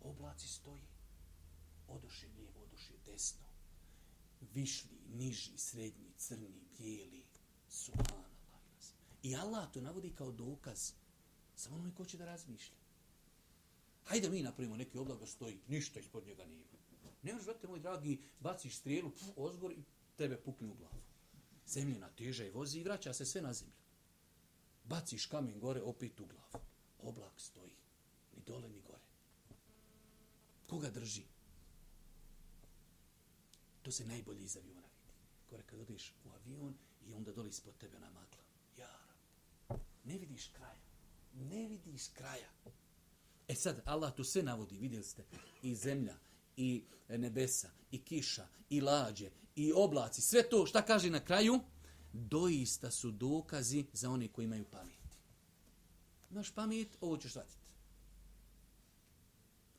Oblaci stoji. Odoše lijevo, odoše desno. Višli, niži, srednji, crni, bijeli. Subhanallah. I Allah to navodi kao dokaz. Samo onome ko će da razmišlja. Hajde mi napravimo neki oblak da stoji, ništa ispod njega nema. Ne možeš, brate moj dragi, baciš strijelu, pf, ozgor i tebe pukne u glavu. Zemljina teža i vozi i vraća se sve na zemlju. Baciš kamen gore, opet u glavu. Oblak stoji. Ni dole, ni gore. Koga drži? To se najbolje iz aviona vidi. Gore kad odeš u avion i onda dole ispod tebe ona magla. Jara. Ne vidiš kraja. Ne vidiš kraja. E sad, Allah to sve navodi, vidjeli ste, i zemlja, i nebesa, i kiša, i lađe, i oblaci, sve to, šta kaže na kraju? Doista su dokazi za one koji imaju pamet. Imaš pamet, ovo ćeš shvatiti.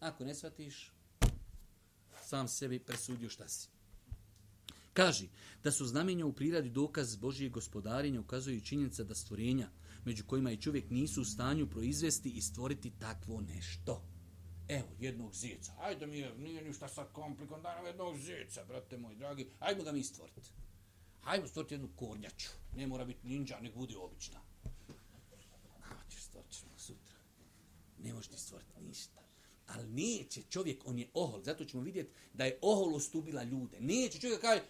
Ako ne shvatiš, sam sebi presudio šta si. Kaži da su znamenja u priradi dokaz Božije gospodarenja ukazuju i činjenica da stvorenja, među kojima i čovjek nisu u stanju proizvesti i stvoriti takvo nešto. Evo, jednog zeca. Ajde mi, je, nije ništa sad komplikom, da nam jednog zeca, brate moj dragi. Ajmo ga mi stvoriti. Hajmo stvoriti jednu kornjaču. Ne mora biti ninja, nek bude obična. Kako ćeš stvoriti sutra. Ne možeš ti stvoriti ništa. Ali neće čovjek, on je ohol. Zato ćemo vidjeti da je ohol ostubila ljude. Neće čovjek kaže,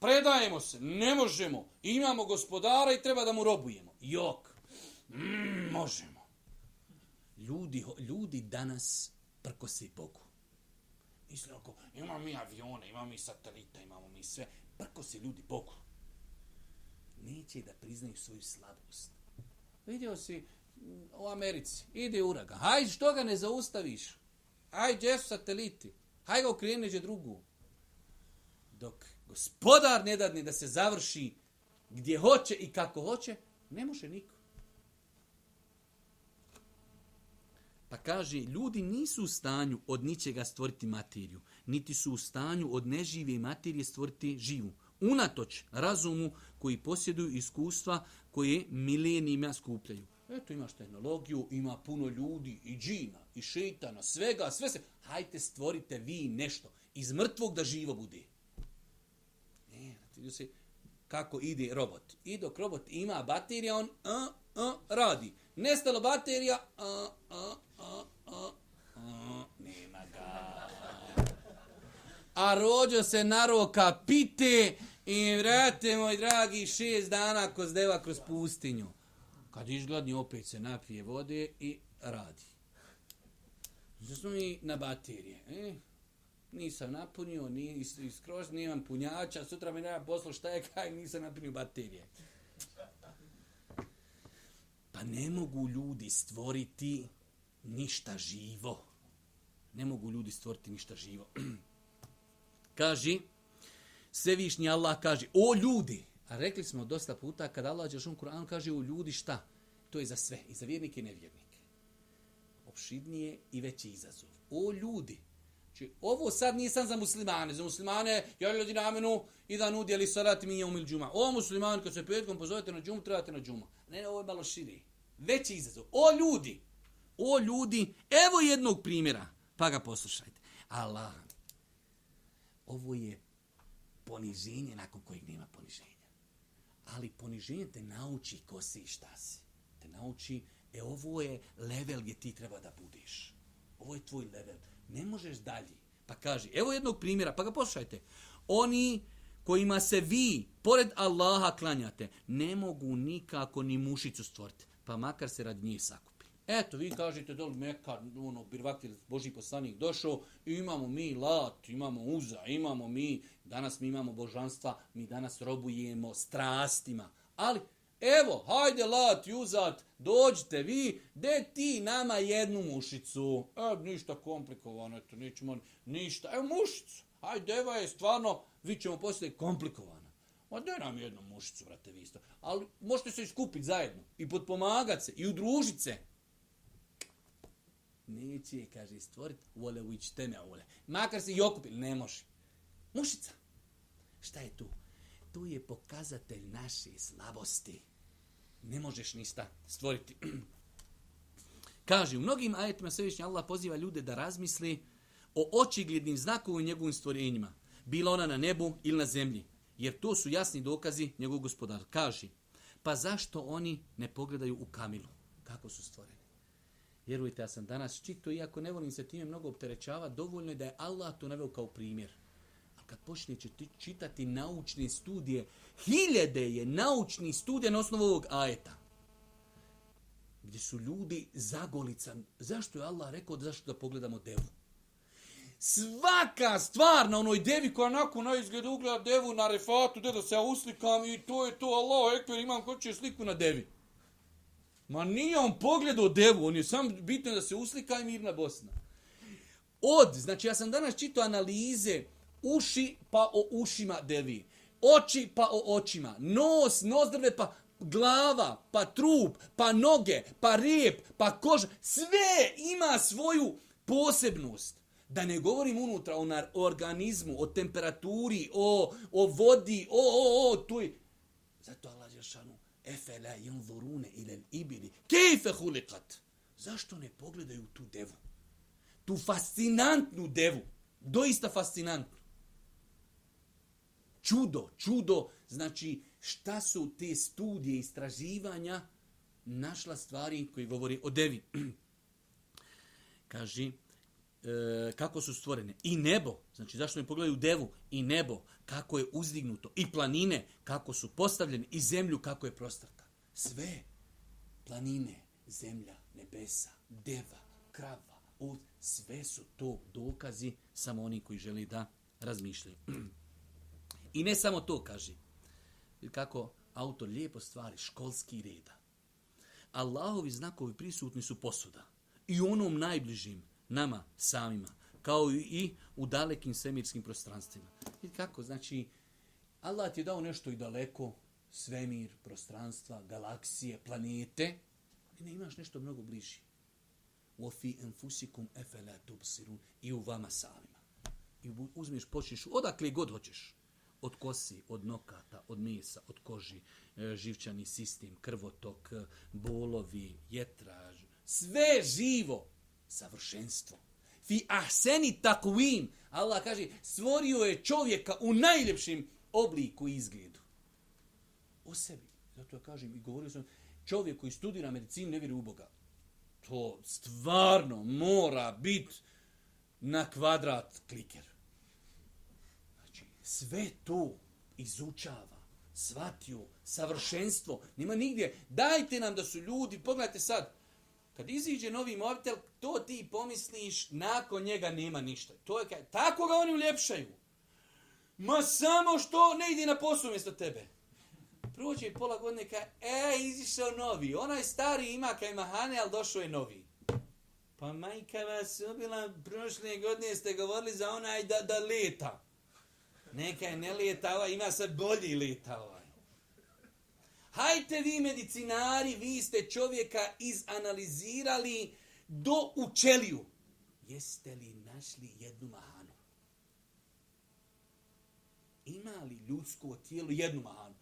predajemo se, ne možemo. Imamo gospodara i treba da mu robujemo. Jok. Mm, možemo. Ljudi, ljudi danas prkose Bogu. Misle oko, imamo mi avione, imamo mi satelita, imamo mi sve. Prkose ljudi Bogu. Neće da priznaju svoju slabost. Vidio si mm, u Americi, ide uragan. Hajde, što ga ne zaustaviš? Hajde, gdje su sateliti? Hajde ga okreni drugu. dok gospodar ne dadne da se završi gdje hoće i kako hoće, ne može niko. Pa kaže, ljudi nisu u stanju od ničega stvoriti materiju, niti su u stanju od nežive materije stvoriti živu. Unatoč razumu koji posjeduju iskustva koje milenijima skupljaju. Eto, imaš tehnologiju, ima puno ljudi, i džina, i šeitana, svega, sve se... Hajte, stvorite vi nešto. Iz mrtvog da živo bude. Ne, vidio se kako ide robot. I dok robot ima baterija, on a, a, radi. Nestalo baterija, a, a, a, nema ga. A rođo se naroka pite i vrate, moj dragi, šest dana kroz deva kroz pustinju. Kad izgladni, opet se napije vode i radi. Znači mi na baterije. E? Nisam napunio, ni, skroz nemam punjača, sutra mi nema posla šta je kaj, nisam napunio baterije. Pa ne mogu ljudi stvoriti ništa živo. Ne mogu ljudi stvoriti ništa živo. Kaži, Svevišnji Allah kaže, o ljudi, a rekli smo dosta puta, kada Allah Đelšan Kur'an kaže o ljudi šta? To je za sve, i za vjernike i nevjernike. Opšidnije i veći izazov. O ljudi, Znači, ovo sad nisam za muslimane. Za muslimane, ja ljudi namenu i da nudi ali salati mi je umil džuma. O musliman, kad se petkom pozovete na džumu, trebate na džumu. Ne, ovo je malo širi. Veći izazov. O ljudi, o ljudi, evo jednog primjera. Pa ga poslušajte. Allah, ovo je poniženje nakon kojeg nema poniženja. Ali poniženje te nauči ko si i šta si. Te nauči, e ovo je level gdje ti treba da budeš. Ovo je tvoj level. Ne možeš dalje. Pa kaže, evo jednog primjera, pa ga poslušajte. Oni kojima se vi, pored Allaha, klanjate, ne mogu nikako ni mušicu stvoriti. Pa makar se rad njih sakup. Eto, vi kažete dol Meka, ono, Birvakir, Boži poslanik došao, i imamo mi lat, imamo uza, imamo mi, danas mi imamo božanstva, mi danas robujemo strastima. Ali, evo, hajde lat, uzat, dođite vi, de ti nama jednu mušicu. E, ništa komplikovano, eto, nećemo, ništa, evo mušicu. Hajde, deva je stvarno, vi ćemo poslije komplikovano. Ma daj nam jednu mušicu, vrate, vi isto. Ali možete se iskupiti zajedno i podpomagati se i udružiti se neće je, kaže, stvoriti vole u teme, ule. Makar se i okupili, ne može. Mušica. Šta je tu? Tu je pokazatelj naše slabosti. Ne možeš ništa stvoriti. kaže, u mnogim ajetima Svevišnji Allah poziva ljude da razmisli o očiglednim znakovima u njegovim stvorenjima. Bila ona na nebu ili na zemlji. Jer to su jasni dokazi njegovog gospodara. Kaže, pa zašto oni ne pogledaju u kamilu? Kako su stvoreni? Vjerujte, ja sam danas čito, iako ne volim se time mnogo opterećava, dovoljno je da je Allah to naveo kao primjer. A kad počnete čitati naučne studije, hiljede je naučni studija na osnovu ovog ajeta. Gdje su ljudi zagolica. Zašto je Allah rekao da zašto da pogledamo devu? Svaka stvar na onoj devi koja onako na izgled ugleda devu na refatu, da se ja uslikam i to je to, Allah, ekber, imam hoće sliku na devi. Ma nije on pogledao devu, on je sam bitno da se uslika i mirna Bosna. Od, znači ja sam danas čitao analize uši pa o ušima devi, oči pa o očima, nos, nozdrve pa glava, pa trup, pa noge, pa rep, pa koža, sve ima svoju posebnost. Da ne govorim unutra o organizmu, o temperaturi, o, o vodi, o, o, o, tu je. Zato Allah Efela yanzurune ila al-ibli kayfa khuliqat? Zašto ne pogledaju tu devu? Tu fascinantnu devu. Doista fascinantnu. Čudo, čudo. Znači, šta su te studije istraživanja našla stvari koji govori o devi? Kaže, e, kako su stvorene. I nebo, znači zašto mi pogledaju devu, i nebo, kako je uzdignuto, i planine, kako su postavljene, i zemlju, kako je prostrta. Sve, planine, zemlja, nebesa, deva, krava, uz, sve su to dokazi samo oni koji želi da razmišljaju. I ne samo to, kaže, kako autor lijepo stvari, školski reda. Allahovi znakovi prisutni su posuda. I onom najbližim, nama samima. kao i u dalekim svemirskim prostranstvima. I kako? Znači, Allah ti je dao nešto i daleko, svemir, prostranstva, galaksije, planete, i ne imaš nešto mnogo bliži. وَفِي أَنفُسِكُمْ أَفَلَا تُبْصِرُونَ I u vama samima. I uzmiš, počneš odakle god hoćeš. Od kosi, od nokata, od mesa, od koži, e, živčani sistem, krvotok, e, bolovi, jetraž, sve živo, savršenstvo. Fi ahseni takvim. Allah kaže, stvorio je čovjeka u najljepšim obliku i izgledu. O sebi. Zato ja kažem i govorio sam, čovjek koji studira medicinu ne vjeruje u Boga. To stvarno mora biti na kvadrat kliker. Znači, sve to izučava, shvatio, savršenstvo. Nima nigdje. Dajte nam da su ljudi, pogledajte sad, kad iziđe novi mobitel, to ti pomisliš, nakon njega nema ništa. To je kaj, tako ga oni uljepšaju. Ma samo što ne ide na posao mjesto tebe prođe pola godine ka e, izišao novi. Onaj stari ima kaj mahane, ali došao je novi. Pa majka vas ubila, prošle godine ste govorili za onaj da, da leta. Neka je ne leta, ova ima sad bolji leta ova. Hajte vi medicinari, vi ste čovjeka izanalizirali do učeliju. Jeste li našli jednu mahanu? Ima li ljudsko tijelo jednu mahanu?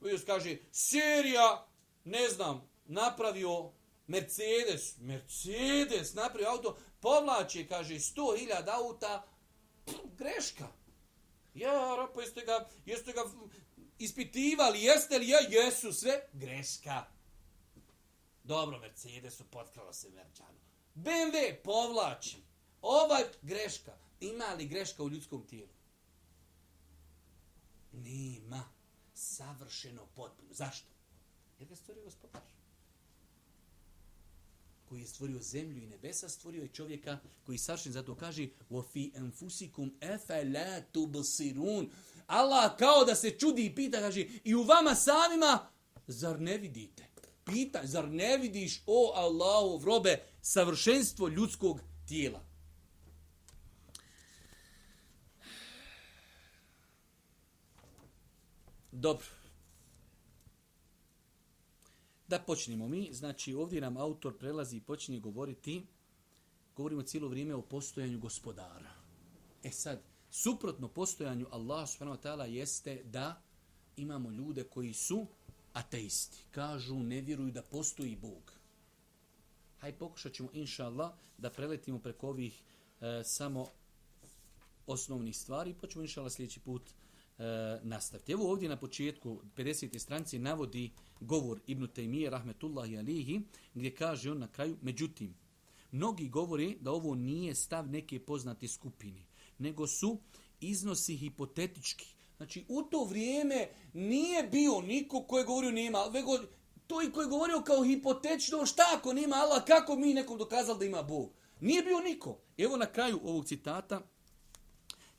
Vidio kaže, serija, ne znam, napravio Mercedes, Mercedes, napravio auto, povlači, kaže, 100.000 auta, pff, greška. Ja, pa jeste ga, jeste ga ispitivali, jeste li ja, jesu, sve, greška. Dobro, Mercedesu, potkralo se Merčanu. BMW, povlači. Ovaj, greška. Ima li greška u ljudskom tijelu? Nima savršeno potpuno. Zašto? Jer ga stvorio gospodar. Koji je stvorio zemlju i nebesa, stvorio je čovjeka koji savršen zato kaže وَفِي أَنفُسِكُمْ أَفَلَا تُبْصِرُونَ Allah kao da se čudi i pita, kaže, i u vama samima, zar ne vidite? Pita, zar ne vidiš, o Allahu, robe, savršenstvo ljudskog tijela? Dobro. Da počnemo mi, znači ovdje nam autor prelazi i počinje govoriti, govorimo cijelo vrijeme o postojanju gospodara. E sad, suprotno postojanju Allah subhanahu wa ta'ala jeste da imamo ljude koji su ateisti. Kažu, ne vjeruju da postoji Bog. Haj pokušat ćemo, inša Allah, da preletimo preko ovih e, samo osnovnih stvari, pa ćemo, inša Allah, sljedeći put e, nastaviti. Evo ovdje na početku 50. stranci navodi govor Ibn Taymije rahmetullahi alihi gdje kaže on na kraju, međutim, mnogi govori da ovo nije stav neke poznate skupine, nego su iznosi hipotetički. Znači, u to vrijeme nije bio niko koji je govorio nema, vego to i koji je govorio kao hipotetično, šta ako nema Allah, kako mi nekom dokazali da ima Bog? Nije bio niko. Evo na kraju ovog citata,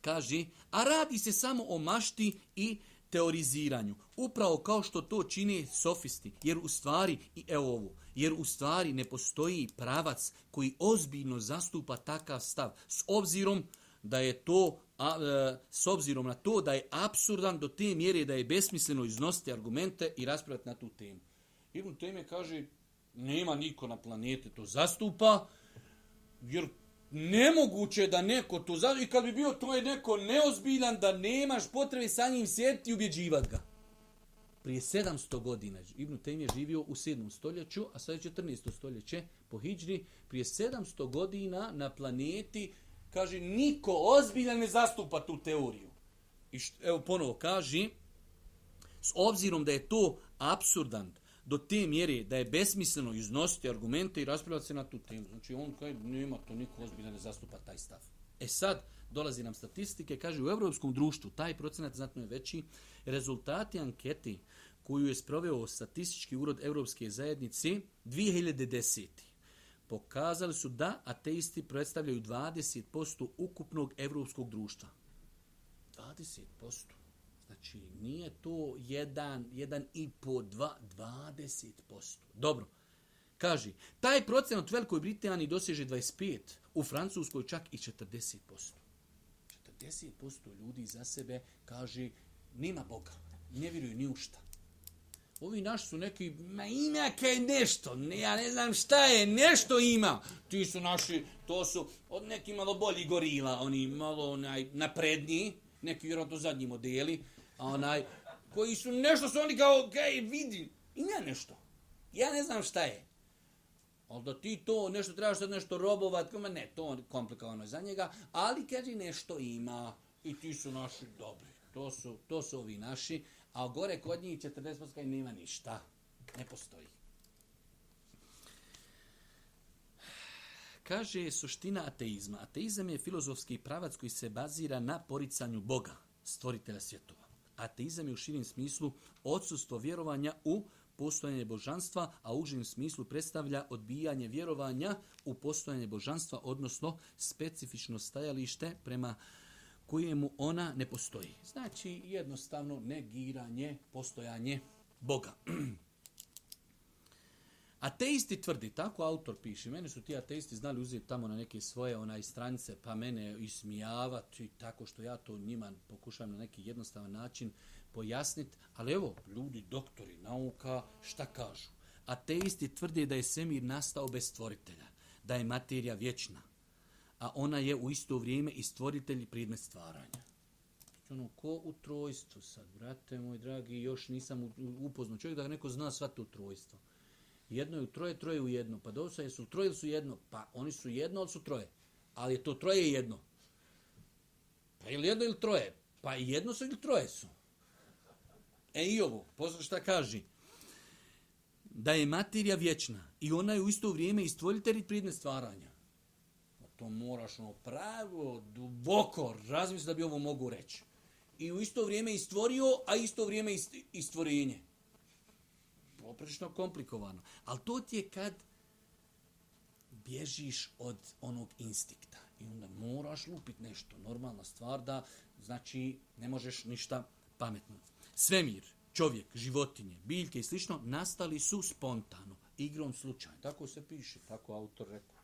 kaže, a radi se samo o mašti i teoriziranju. Upravo kao što to čine sofisti, jer u stvari, i evo ovo, jer u stvari ne postoji pravac koji ozbiljno zastupa takav stav, s obzirom da je to, a, e, s obzirom na to da je absurdan do te mjere da je besmisleno iznositi argumente i raspravati na tu temu. Ibn Teme kaže, nema niko na planete to zastupa, jer nemoguće da neko to zastupa. i kad bi bio to je neko neozbiljan da nemaš potrebe sa njim sjediti i ubjeđivati ga. Prije 700 godina Ibn Tejm je živio u 7. stoljeću, a sad je 14. stoljeće po Hidžri. Prije 700 godina na planeti, kaže, niko ozbiljan ne zastupa tu teoriju. I što, evo ponovo kaže, s obzirom da je to absurdan, do te mjere da je besmisleno iznositi argumente i raspravljati se na tu temu. Znači on kaže, nema to niko ozbiljno ne zastupa taj stav. E sad, dolazi nam statistike, kaže u evropskom društvu taj procenat znatno je veći. Rezultati anketi koju je sproveo statistički urod Evropske zajednice 2010 pokazali su da ateisti predstavljaju 20% ukupnog evropskog društva. 20%. Znači, nije to jedan, jedan i po dva, 20%. Dobro. Kaže, taj procenat u Velikoj Britaniji doseže 25, u Francuskoj čak i 40%. 40% ljudi za sebe kaže, nema Boga, ne vjeruju ni u šta. Ovi naši su neki, ma ima je nešto, ne, ja ne znam šta je, nešto ima. Ti su naši, to su od neki malo bolji gorila, oni malo onaj, napredniji, neki vjerojatno zadnji modeli, a onaj, koji su nešto su oni kao, gej, vidi, ima nešto. Ja ne znam šta je. Ali da ti to nešto trebaš sad nešto robovat, ma ne, to je komplikovano za njega, ali kaže nešto ima i ti su naši dobri. To su, to su ovi naši, a gore kod njih 40% kaj nema ništa. Ne postoji. Kaže suština ateizma. Ateizam je filozofski pravac koji se bazira na poricanju Boga, stvoritelja svjetova. Ateizam je u širim smislu odsustvo vjerovanja u postojanje božanstva, a u užim smislu predstavlja odbijanje vjerovanja u postojanje božanstva, odnosno specifično stajalište prema kojemu ona ne postoji. Znači jednostavno negiranje, postojanje Boga. Ateisti tvrdi, tako autor piše, mene su ti ateisti znali uzeti tamo na neke svoje onaj stranice, pa mene ismijavati tako što ja to njima pokušavam na neki jednostavan način pojasniti, ali evo, ljudi, doktori nauka, šta kažu? Ateisti tvrde da je svemir nastao bez stvoritelja, da je materija vječna, a ona je u isto vrijeme i stvoritelj i predmet stvaranja. Znači, ono, ko u trojstvu sad, brate moj dragi, još nisam upoznao čovjek da neko zna sva to trojstvo. Jedno je u troje, troje u jedno. Pa dosta je su troje ili su jedno? Pa oni su jedno, ali su troje. Ali je to troje i jedno. Pa ili jedno ili troje? Pa jedno su ili troje su. E i ovo, poslušaj šta kaži? Da je materija vječna i ona je u isto vrijeme i stvoritelj i pridne stvaranja. To moraš ono pravo, duboko razmisliti da bi ovo mogu reći. I u isto vrijeme i stvorio, a isto vrijeme i stvorenje. Poprično komplikovano. Ali to ti je kad bježiš od onog instikta. I onda moraš lupiti nešto. Normalna stvar da, znači, ne možeš ništa pametno. Svemir, čovjek, životinje, biljke i slično, nastali su spontano, igrom slučaja. Tako se piše, tako autor rekao.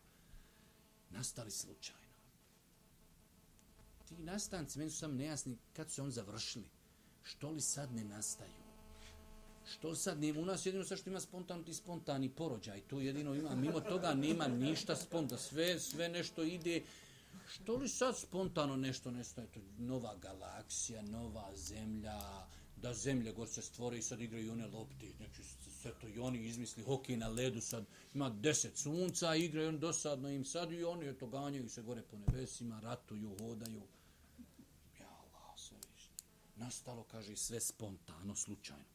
Nastali slučajno. Ti nastanci, meni su sam nejasni kad su se on završili. Što li sad ne nastaju? Što sad nema? U nas jedino sve što ima spontano ti spontani porođaj. To jedino ima. Mimo toga nema ništa spontano. Sve, sve nešto ide. Što li sad spontano nešto nestaje? To nova galaksija, nova zemlja, da zemlje gor se stvore i sad igraju one lopte. Znači, sve to i oni izmisli hokej na ledu, sad ima deset sunca, igraju on dosadno im sad i oni eto ganjaju se gore po nebesima, ratuju, hodaju. Ja Allah, sve više. Nastalo, kaže, sve spontano, slučajno.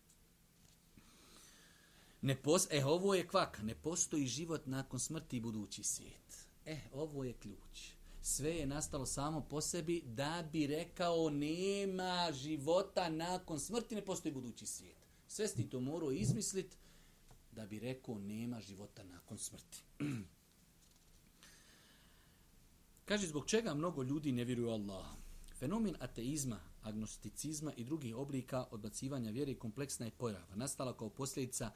Ne pos e, ovo je kvaka, ne postoji život nakon smrti i budući svijet. E, ovo je ključ sve je nastalo samo po sebi da bi rekao nema života nakon smrti, ne postoji budući svijet. Sve si to morao izmislit da bi rekao nema života nakon smrti. Kaže, zbog čega mnogo ljudi ne vjeruju Allah? Fenomen ateizma, agnosticizma i drugih oblika odbacivanja vjere kompleksna je pojava. Nastala kao posljedica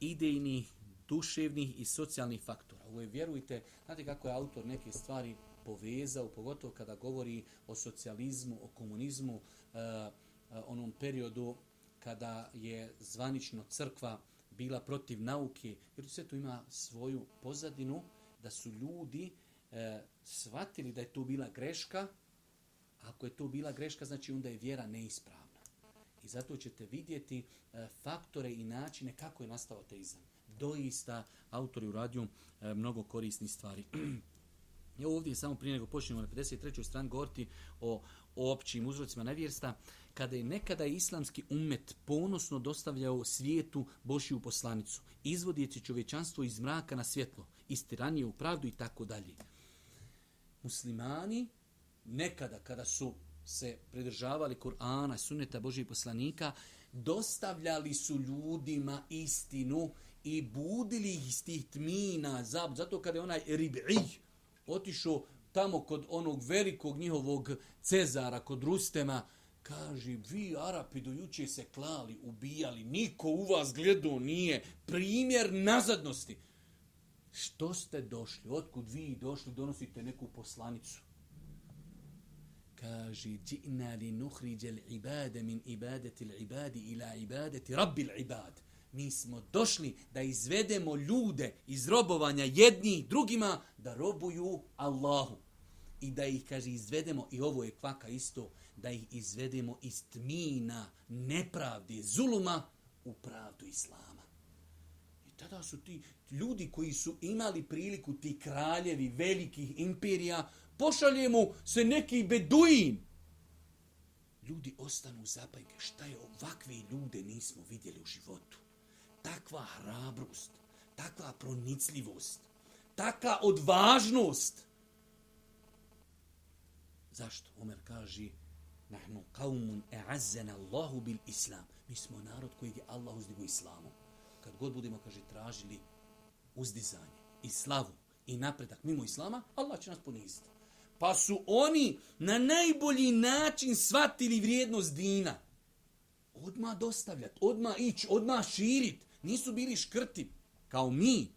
idejnih, duševnih i socijalnih faktora. Ovo je, vjerujte, znate kako je autor neke stvari povezao, pogotovo kada govori o socijalizmu, o komunizmu, uh, uh, onom periodu kada je zvanično crkva bila protiv nauke, jer sve to ima svoju pozadinu, da su ljudi e, shvatili da je to bila greška, ako je to bila greška, znači onda je vjera neispravna. I zato ćete vidjeti e, faktore i načine kako je nastao ateizam. Doista, autori je uradio e, mnogo korisnih stvari. Ja ovdje samo prije nego počnemo na 53. stran govoriti o, o općim uzrocima nevjersta, kada je nekada islamski umet ponosno dostavljao svijetu Božju poslanicu, izvodjeći čovječanstvo iz mraka na svjetlo, iz tiranije u pravdu i tako dalje. Muslimani nekada kada su se pridržavali Kur'ana, sunneta Božjih poslanika, dostavljali su ljudima istinu i budili ih iz tih tmina, zato kada je onaj rib'ih, otišao tamo kod onog velikog njihovog Cezara, kod Rustema, kaže, vi Arapi do juče se klali, ubijali, niko u vas gledao nije, primjer nazadnosti. što ste došli, otkud vi došli, donosite neku poslanicu. Kaže, džina li nuhriđe l'ibade min ibadeti l'ibadi ila ibadeti rabbi l'ibad. Mi smo došli da izvedemo ljude iz robovanja jednih drugima da robuju Allahu. I da ih, kaže, izvedemo, i ovo je kvaka isto, da ih izvedemo iz tmina, nepravde, zuluma u pravdu Islama. I tada su ti ljudi koji su imali priliku, ti kraljevi velikih imperija, pošalje mu se neki beduin. Ljudi ostanu zapajke. Šta je ovakve ljude nismo vidjeli u životu? Takva hrabrost, takva pronicljivost, takva odvažnost. Zašto? Omer kaže, nahnu qaumun e'azzena Allahu bil islam. Mi smo narod koji je Allah uzdigo islamom. Kad god budemo, kaže, tražili uzdizanje i slavu i napredak mimo islama, Allah će nas poniziti. Pa su oni na najbolji način shvatili vrijednost dina. Odma dostavljat, odma ići, odma širit. Nisu bili škrti, kao mi.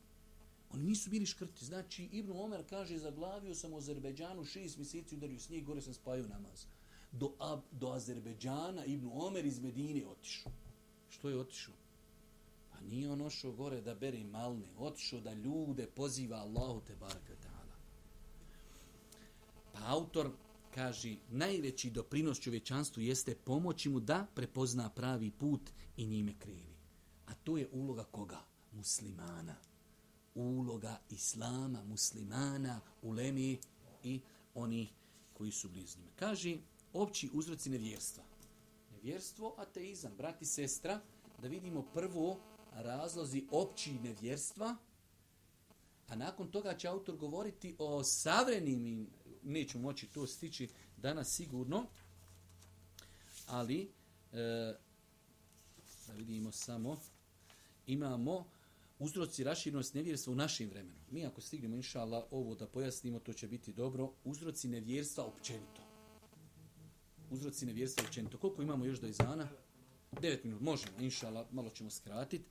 Oni nisu bili škrti. Znači, Ibn Omer kaže, zaglavio sam u Azerbeđanu šest mjeseci, udario snijeg, gore sam spajao namaz. Do, Ab, do Azerbeđana Ibn Omer iz Medine otišao. Što je otišao? Pa nije on ošao gore da bere malne. Otišao da ljude poziva Allahu te barakata. Pa autor kaže, najveći doprinos čovječanstvu jeste pomoći mu da prepozna pravi put i njime kreni. To je uloga koga? Muslimana. Uloga islama, muslimana, ulemi i oni koji su blizu njima. Kaže, opći uzroci nevjerstva. Nevjerstvo, ateizam, brat i sestra, da vidimo prvo razlozi opći nevjerstva, a nakon toga će autor govoriti o savrenim neću moći to stići danas sigurno, ali e, da vidimo samo, imamo uzroci raširnosti nevjerstva u našim vremenu. Mi ako stignemo, inša Allah, ovo da pojasnimo, to će biti dobro. Uzroci nevjerstva općenito. Uzroci nevjerstva općenito. Koliko imamo još do izana? 9 minut, možemo, inša Allah, malo ćemo skratiti.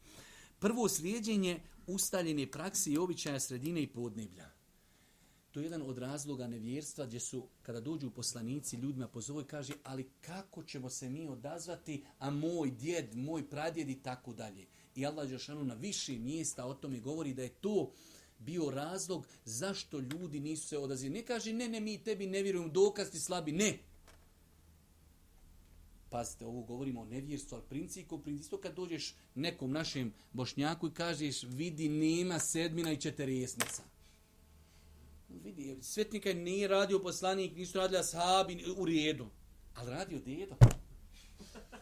Prvo slijedjenje ustaljene praksi i običaja sredine i podneblja. To je jedan od razloga nevjerstva gdje su, kada dođu poslanici, ljudima pozove kaže, ali kako ćemo se mi odazvati, a moj djed, moj pradjed i tako dalje. I Allah Đeršanu na više mjesta o tome govori da je to bio razlog zašto ljudi nisu se odazvali. Ne kaže, ne, ne, mi tebi ne vjerujemo, dokaz ti slabi, ne. Pazite, ovo govorimo o nevjerstvu, ali principu, principu kad dođeš nekom našem bošnjaku i kažeš, vidi, nema sedmina i četiresnica vidi, svetnika nije radio poslanik, nisu radili ashabi u redu. Ali radio dedo.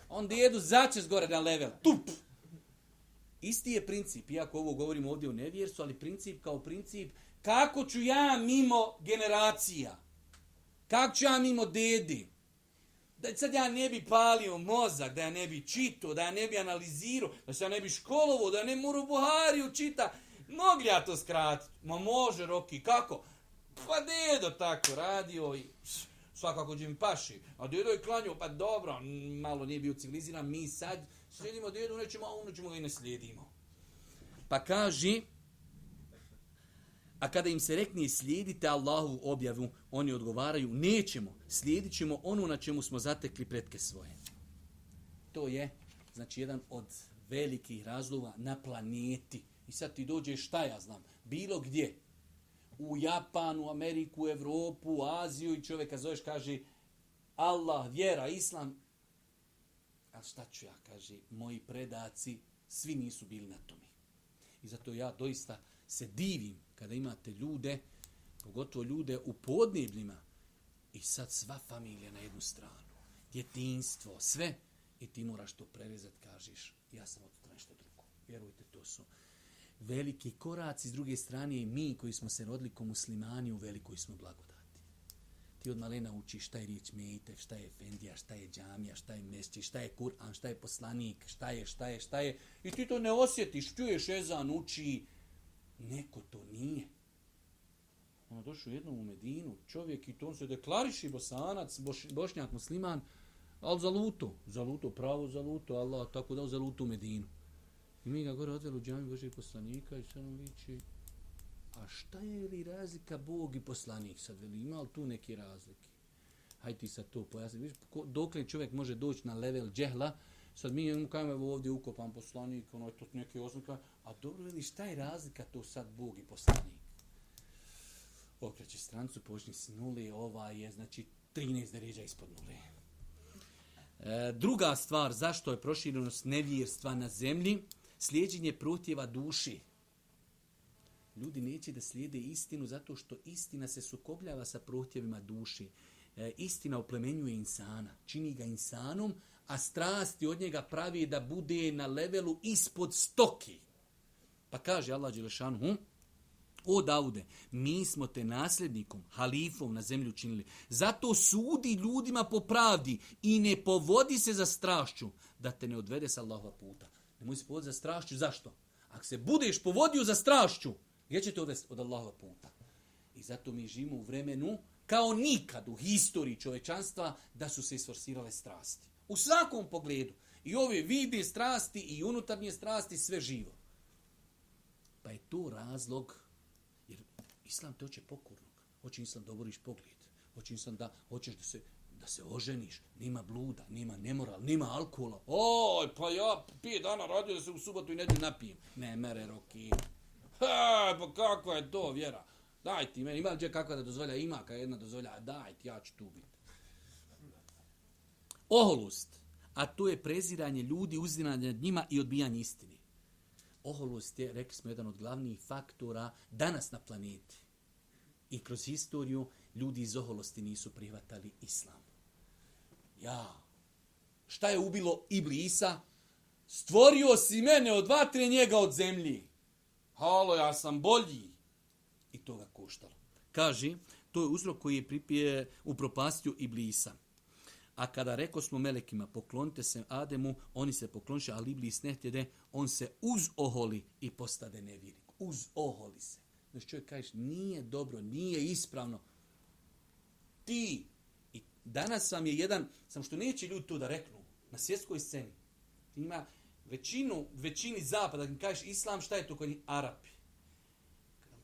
On dedu začes gore na level. Tup! Isti je princip, iako ovo govorimo ovdje o nevjersu, ali princip kao princip, kako ću ja mimo generacija? Kako ću ja mimo dedi? Da sad ja ne bi palio mozak, da ja ne bi čito, da ja ne bi analizirao, da se ja ne bi školovo, da ja ne moru Buhariju čita. Mogli ja to skratiti? Ma može, Roki, kako? Pa dedo tako radio i svakako će mi paši. A dedo je klanio, pa dobro, malo nije bio civiliziran, mi sad slijedimo djedu, nećemo, a ono ćemo ga i ne slijedimo. Pa kaži, a kada im se rekne slijedite Allahu objavu, oni odgovaraju, nećemo, slijedit ćemo ono na čemu smo zatekli pretke svoje. To je, znači, jedan od velikih razlova na planeti. I sad ti dođe šta ja znam, bilo gdje, u Japanu, Ameriku, Evropu, Aziju i čovjeka zoveš, kaže Allah, vjera, Islam. A šta ću ja, kaže, moji predaci, svi nisu bili na tome. I zato ja doista se divim kada imate ljude, pogotovo ljude u podnebljima, i sad sva familija na jednu stranu, djetinstvo, sve, i ti moraš to prerezat, kažeš, ja sam od nešto drugo. Vjerujte, to su veliki koraci, s druge strane i mi koji smo se rodili ko muslimani u velikoj smo blagodati. Ti od malena učiš šta je riječ mejte, šta je fendija, šta je džamija, šta je mesti, šta je Kur'an, šta je poslanik, šta je, šta je, šta je. I ti to ne osjetiš, čuješ ezan, uči. Neko to nije. Ono došao jednom u Medinu, čovjek i to on se deklariši bosanac, boš, bošnjak musliman, ali za luto, za luto, pravo za luto, Allah tako dao za luto u Medinu. I mi ga gore odveli u džami Božeg poslanika i sve ono viči, a šta je li razlika Bog i poslanik sad, veli, ima li tu neke razlike? Hajde ti sad to pojasni. Viš, dokle čovjek može doći na level džehla, sad mi mu kajemo evo ovdje ukopan poslanik, ono je to neke oznaka, a dobro veli, šta je razlika to sad Bog i poslanik? Okreći strancu, počni s nuli, ova je, znači, 13 deređa ispod nule. E, druga stvar, zašto je proširenost nevjerstva na zemlji, slijedženje protjeva duši. Ljudi neće da slijede istinu zato što istina se sukobljava sa prohtjevima duši. E, istina oplemenjuje insana, čini ga insanom, a strasti od njega pravi da bude na levelu ispod stoki. Pa kaže Allah Đelešanu, hm? O Daude, mi smo te nasljednikom, halifom na zemlju činili. Zato sudi ljudima po pravdi i ne povodi se za strašću da te ne odvede sa Allahova puta. Nemoj se povoditi za strašću. Zašto? Ako se budeš povodio za strašću, gdje će te odvesti od Allahova puta? I zato mi živimo u vremenu kao nikad u historiji čovečanstva da su se isforsirale strasti. U svakom pogledu. I ove vide strasti i unutarnje strasti, sve živo. Pa je to razlog, jer Islam te hoće pokornog. Hoće Islam da oboriš pogled. Hoće Islam da, hoćeš da se, da se oženiš. Nima bluda, nima nemoral, nima alkohola. Oj, pa ja pije dana radio da se u subotu i nedjelju napijem. Ne mere roki. Ha, pa kakva je to vjera? Daj ti meni, ima li gdje kakva da dozvolja? Ima kad jedna dozvolja, daj ti, ja ću tu biti. Oholost, a to je preziranje ljudi, uzdinanje nad njima i odbijanje istine. Oholost je, rekli smo, jedan od glavnijih faktora danas na planeti. I kroz historiju ljudi iz oholosti nisu prihvatali islam. Ja, šta je ubilo Iblisa? Stvorio si mene od vatre njega od zemlji. Halo, ja sam bolji. I to ga koštalo. Kaže, to je uzrok koji je pripije u propastju Iblisa. A kada reko smo melekima, poklonite se Ademu, oni se poklonše, ali Iblis ne htjede, on se uz oholi i postade nevjernik. Uz oholi se. Znači čovjek kažeš, nije dobro, nije ispravno. Ti, i danas vam je jedan, sam što neće ljudi to da reknu, na svjetskoj sceni, ima većinu, većini zapada, kad kažeš islam, šta je to kod njih? Arapi.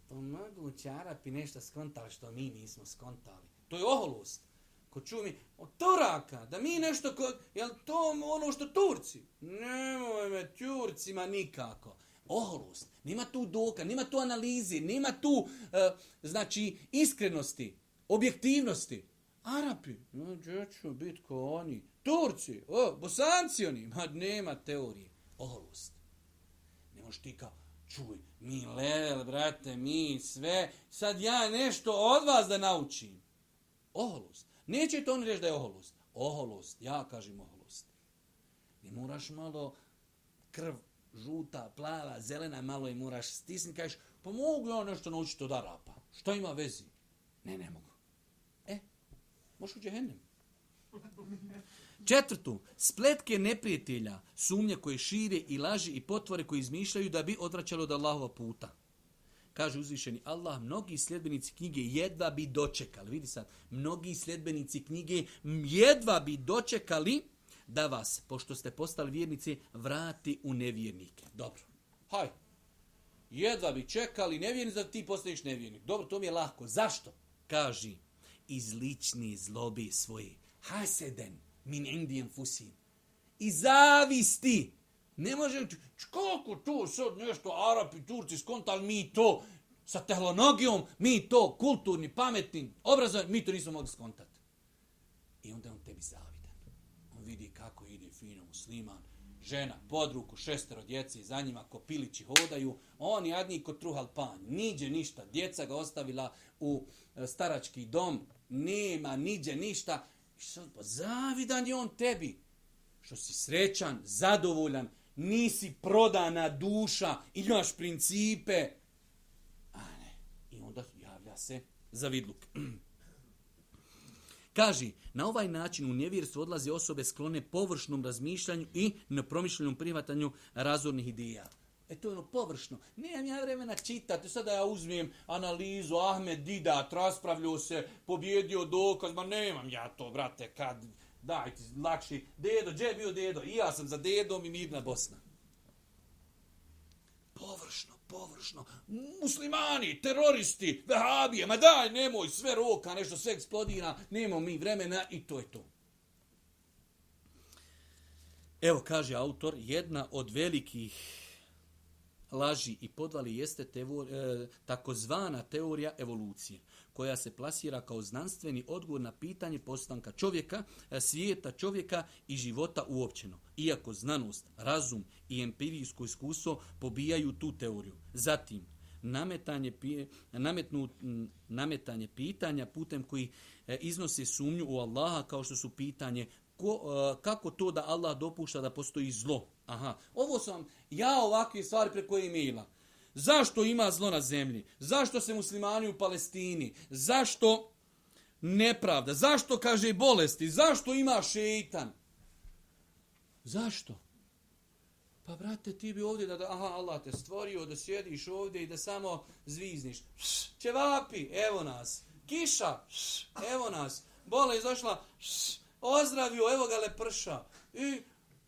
Pa moguće Arapi nešto skontali što mi nismo skontali. To je oholost. Ko čuo mi, od Turaka, da mi nešto, ko, jel to ono što Turci? Nemoj me Turcima nikako. Oholost. Nema tu doka, nema tu analizi, nema tu, e, znači, iskrenosti, objektivnosti. Arapi, no, gdje ću biti ko oni? Turci, o, bosanci oni, ma nema teorije. Oholost. Ne možeš ti kao, čuj, mi level, brate, mi sve, sad ja nešto od vas da naučim. Oholost. Neće to oni reći da je oholost. Oholost, ja kažem oholost. Ni moraš malo krv žuta, plava, zelena, malo i moraš stisniti, kažeš, pa mogu ja ono nešto naučiti od Arapa. Šta ima vezi? Ne, ne mogu. E, možeš u džehennem. Četvrtu, spletke neprijatelja, sumnje koje šire i laži i potvore koje izmišljaju da bi odvraćalo od Allahova puta. Kaže uzvišeni Allah, mnogi sljedbenici knjige jedva bi dočekali. Vidi sad, mnogi sljedbenici knjige jedva bi dočekali da vas, pošto ste postali vjernici, vrati u nevjernike. Dobro. Haj. Jedva bi čekali nevjernici da ti postaneš nevjernik. Dobro, to mi je lako. Zašto? Kaži, iz lični zlobi svoje. Haseden min indi enfusim. I zavisti. Ne može, koliko to sad nešto Arapi, Turci skontali mi to sa tehnologijom, mi to kulturni, pametni, obrazovani, mi to nismo mogli skontati. I onda on tebi zavidan. On vidi kako ide fino musliman, žena pod ruku, šestero djece za njima kopilići hodaju, on jadni kod truhal panj, niđe ništa, djeca ga ostavila u e, starački dom, nema niđe ništa, pa zavidan je on tebi, što si srećan, zadovoljan, nisi prodana duša, imaš principe. A ne, i onda javlja se zavidluk. Kaži, na ovaj način u nevjerstvo odlaze osobe sklone površnom razmišljanju i nepromišljenom prihvatanju razornih ideja. E to je ono površno. Nemam ja vremena čitati, sada ja uzmem analizu, Ahmed Didat, raspravljao se, pobjedio dokaz, ma nemam ja to, brate, kad, daj ti, lakši, dedo, gdje je bio dedo? I ja sam za dedom i mirna Bosna. Površno, površno. Muslimani, teroristi, vehabije, ma daj, nemoj, sve roka, nešto sve eksplodira, nemamo mi vremena i to je to. Evo, kaže autor, jedna od velikih laži i podvali jeste tevo, e, takozvana teorija evolucije, koja se plasira kao znanstveni odgovor na pitanje postanka čovjeka, e, svijeta čovjeka i života uopćeno. Iako znanost, razum i empirijsko iskustvo pobijaju tu teoriju. Zatim, nametanje, nametnu, nametanje pitanja putem koji e, iznose sumnju u Allaha kao što su pitanje ko, uh, kako to da Allah dopušta da postoji zlo. Aha, ovo sam ja ovakve stvari preko e-maila. Zašto ima zlo na zemlji? Zašto se muslimani u Palestini? Zašto nepravda? Zašto kaže bolesti? Zašto ima šeitan? Zašto? Pa brate, ti bi ovdje da, aha, Allah te stvorio da sjediš ovdje i da samo zvizniš. Čevapi, evo nas. Kiša, evo nas. Bola izašla, ozdravio, evo ga leprša. I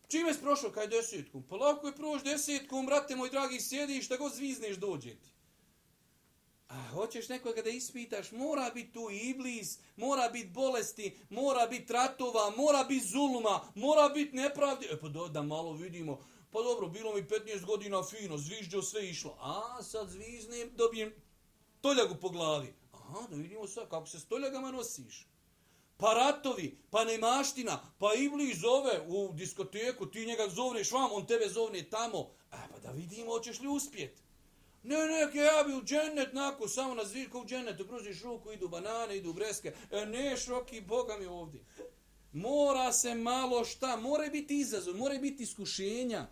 čime si prošao kaj desetkom? Pa lako je proš desetkom, brate moj dragi, sjedi i šta god zvizneš dođe ti. A hoćeš nekoga da ispitaš, mora biti tu iblis, mora biti bolesti, mora biti ratova, mora biti zuluma, mora biti nepravdi. E pa do, da malo vidimo, pa dobro, bilo mi 15 godina fino, zvižđo sve išlo. A sad zviznem, dobijem toljagu po glavi. Aha, da vidimo sad kako se s toljagama nosiš pa ratovi, pa nemaština, pa Ibli zove u diskoteku, ti njega zovneš vam, on tebe zovne tamo. E pa da vidimo, hoćeš li uspjet? Ne, ne, ja bi u džennet, nako, samo na zvir, u džennetu, pružiš ruku, idu banane, idu breske. E, ne, šoki, Boga mi ovdje. Mora se malo šta, mora biti izazov, mora biti iskušenja.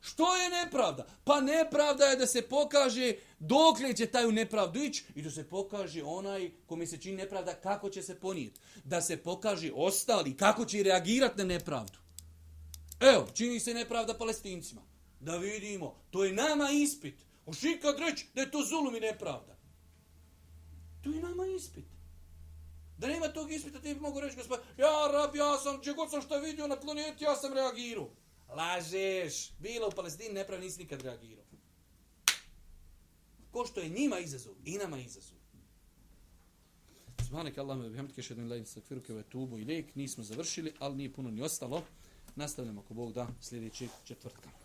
Što je nepravda? Pa nepravda je da se pokaže Dokle će taj u nepravdu ići i da se pokaže onaj kome se čini nepravda kako će se ponijeti. Da se pokaže ostali kako će reagirati na nepravdu. Evo, čini se nepravda palestincima. Da vidimo, to je nama ispit. Oš ikad reći da je to zulum i nepravda. To je nama ispit. Da nema tog ispita, ti bi mogu reći, gospod, ja rab, ja sam, če god sam što vidio na planeti, ja sam reagirao. Lažeš. Bilo u Palestini nepravda, nisi nikad reagirao. Ko što je njima izazov, i nama izazov. Allahumma Allah me bihamd keš jedan lajn sa kviruke ve tubu i lek. Nismo završili, ali nije puno ni ostalo. Nastavljamo ako Bog da sljedećeg četvrtka.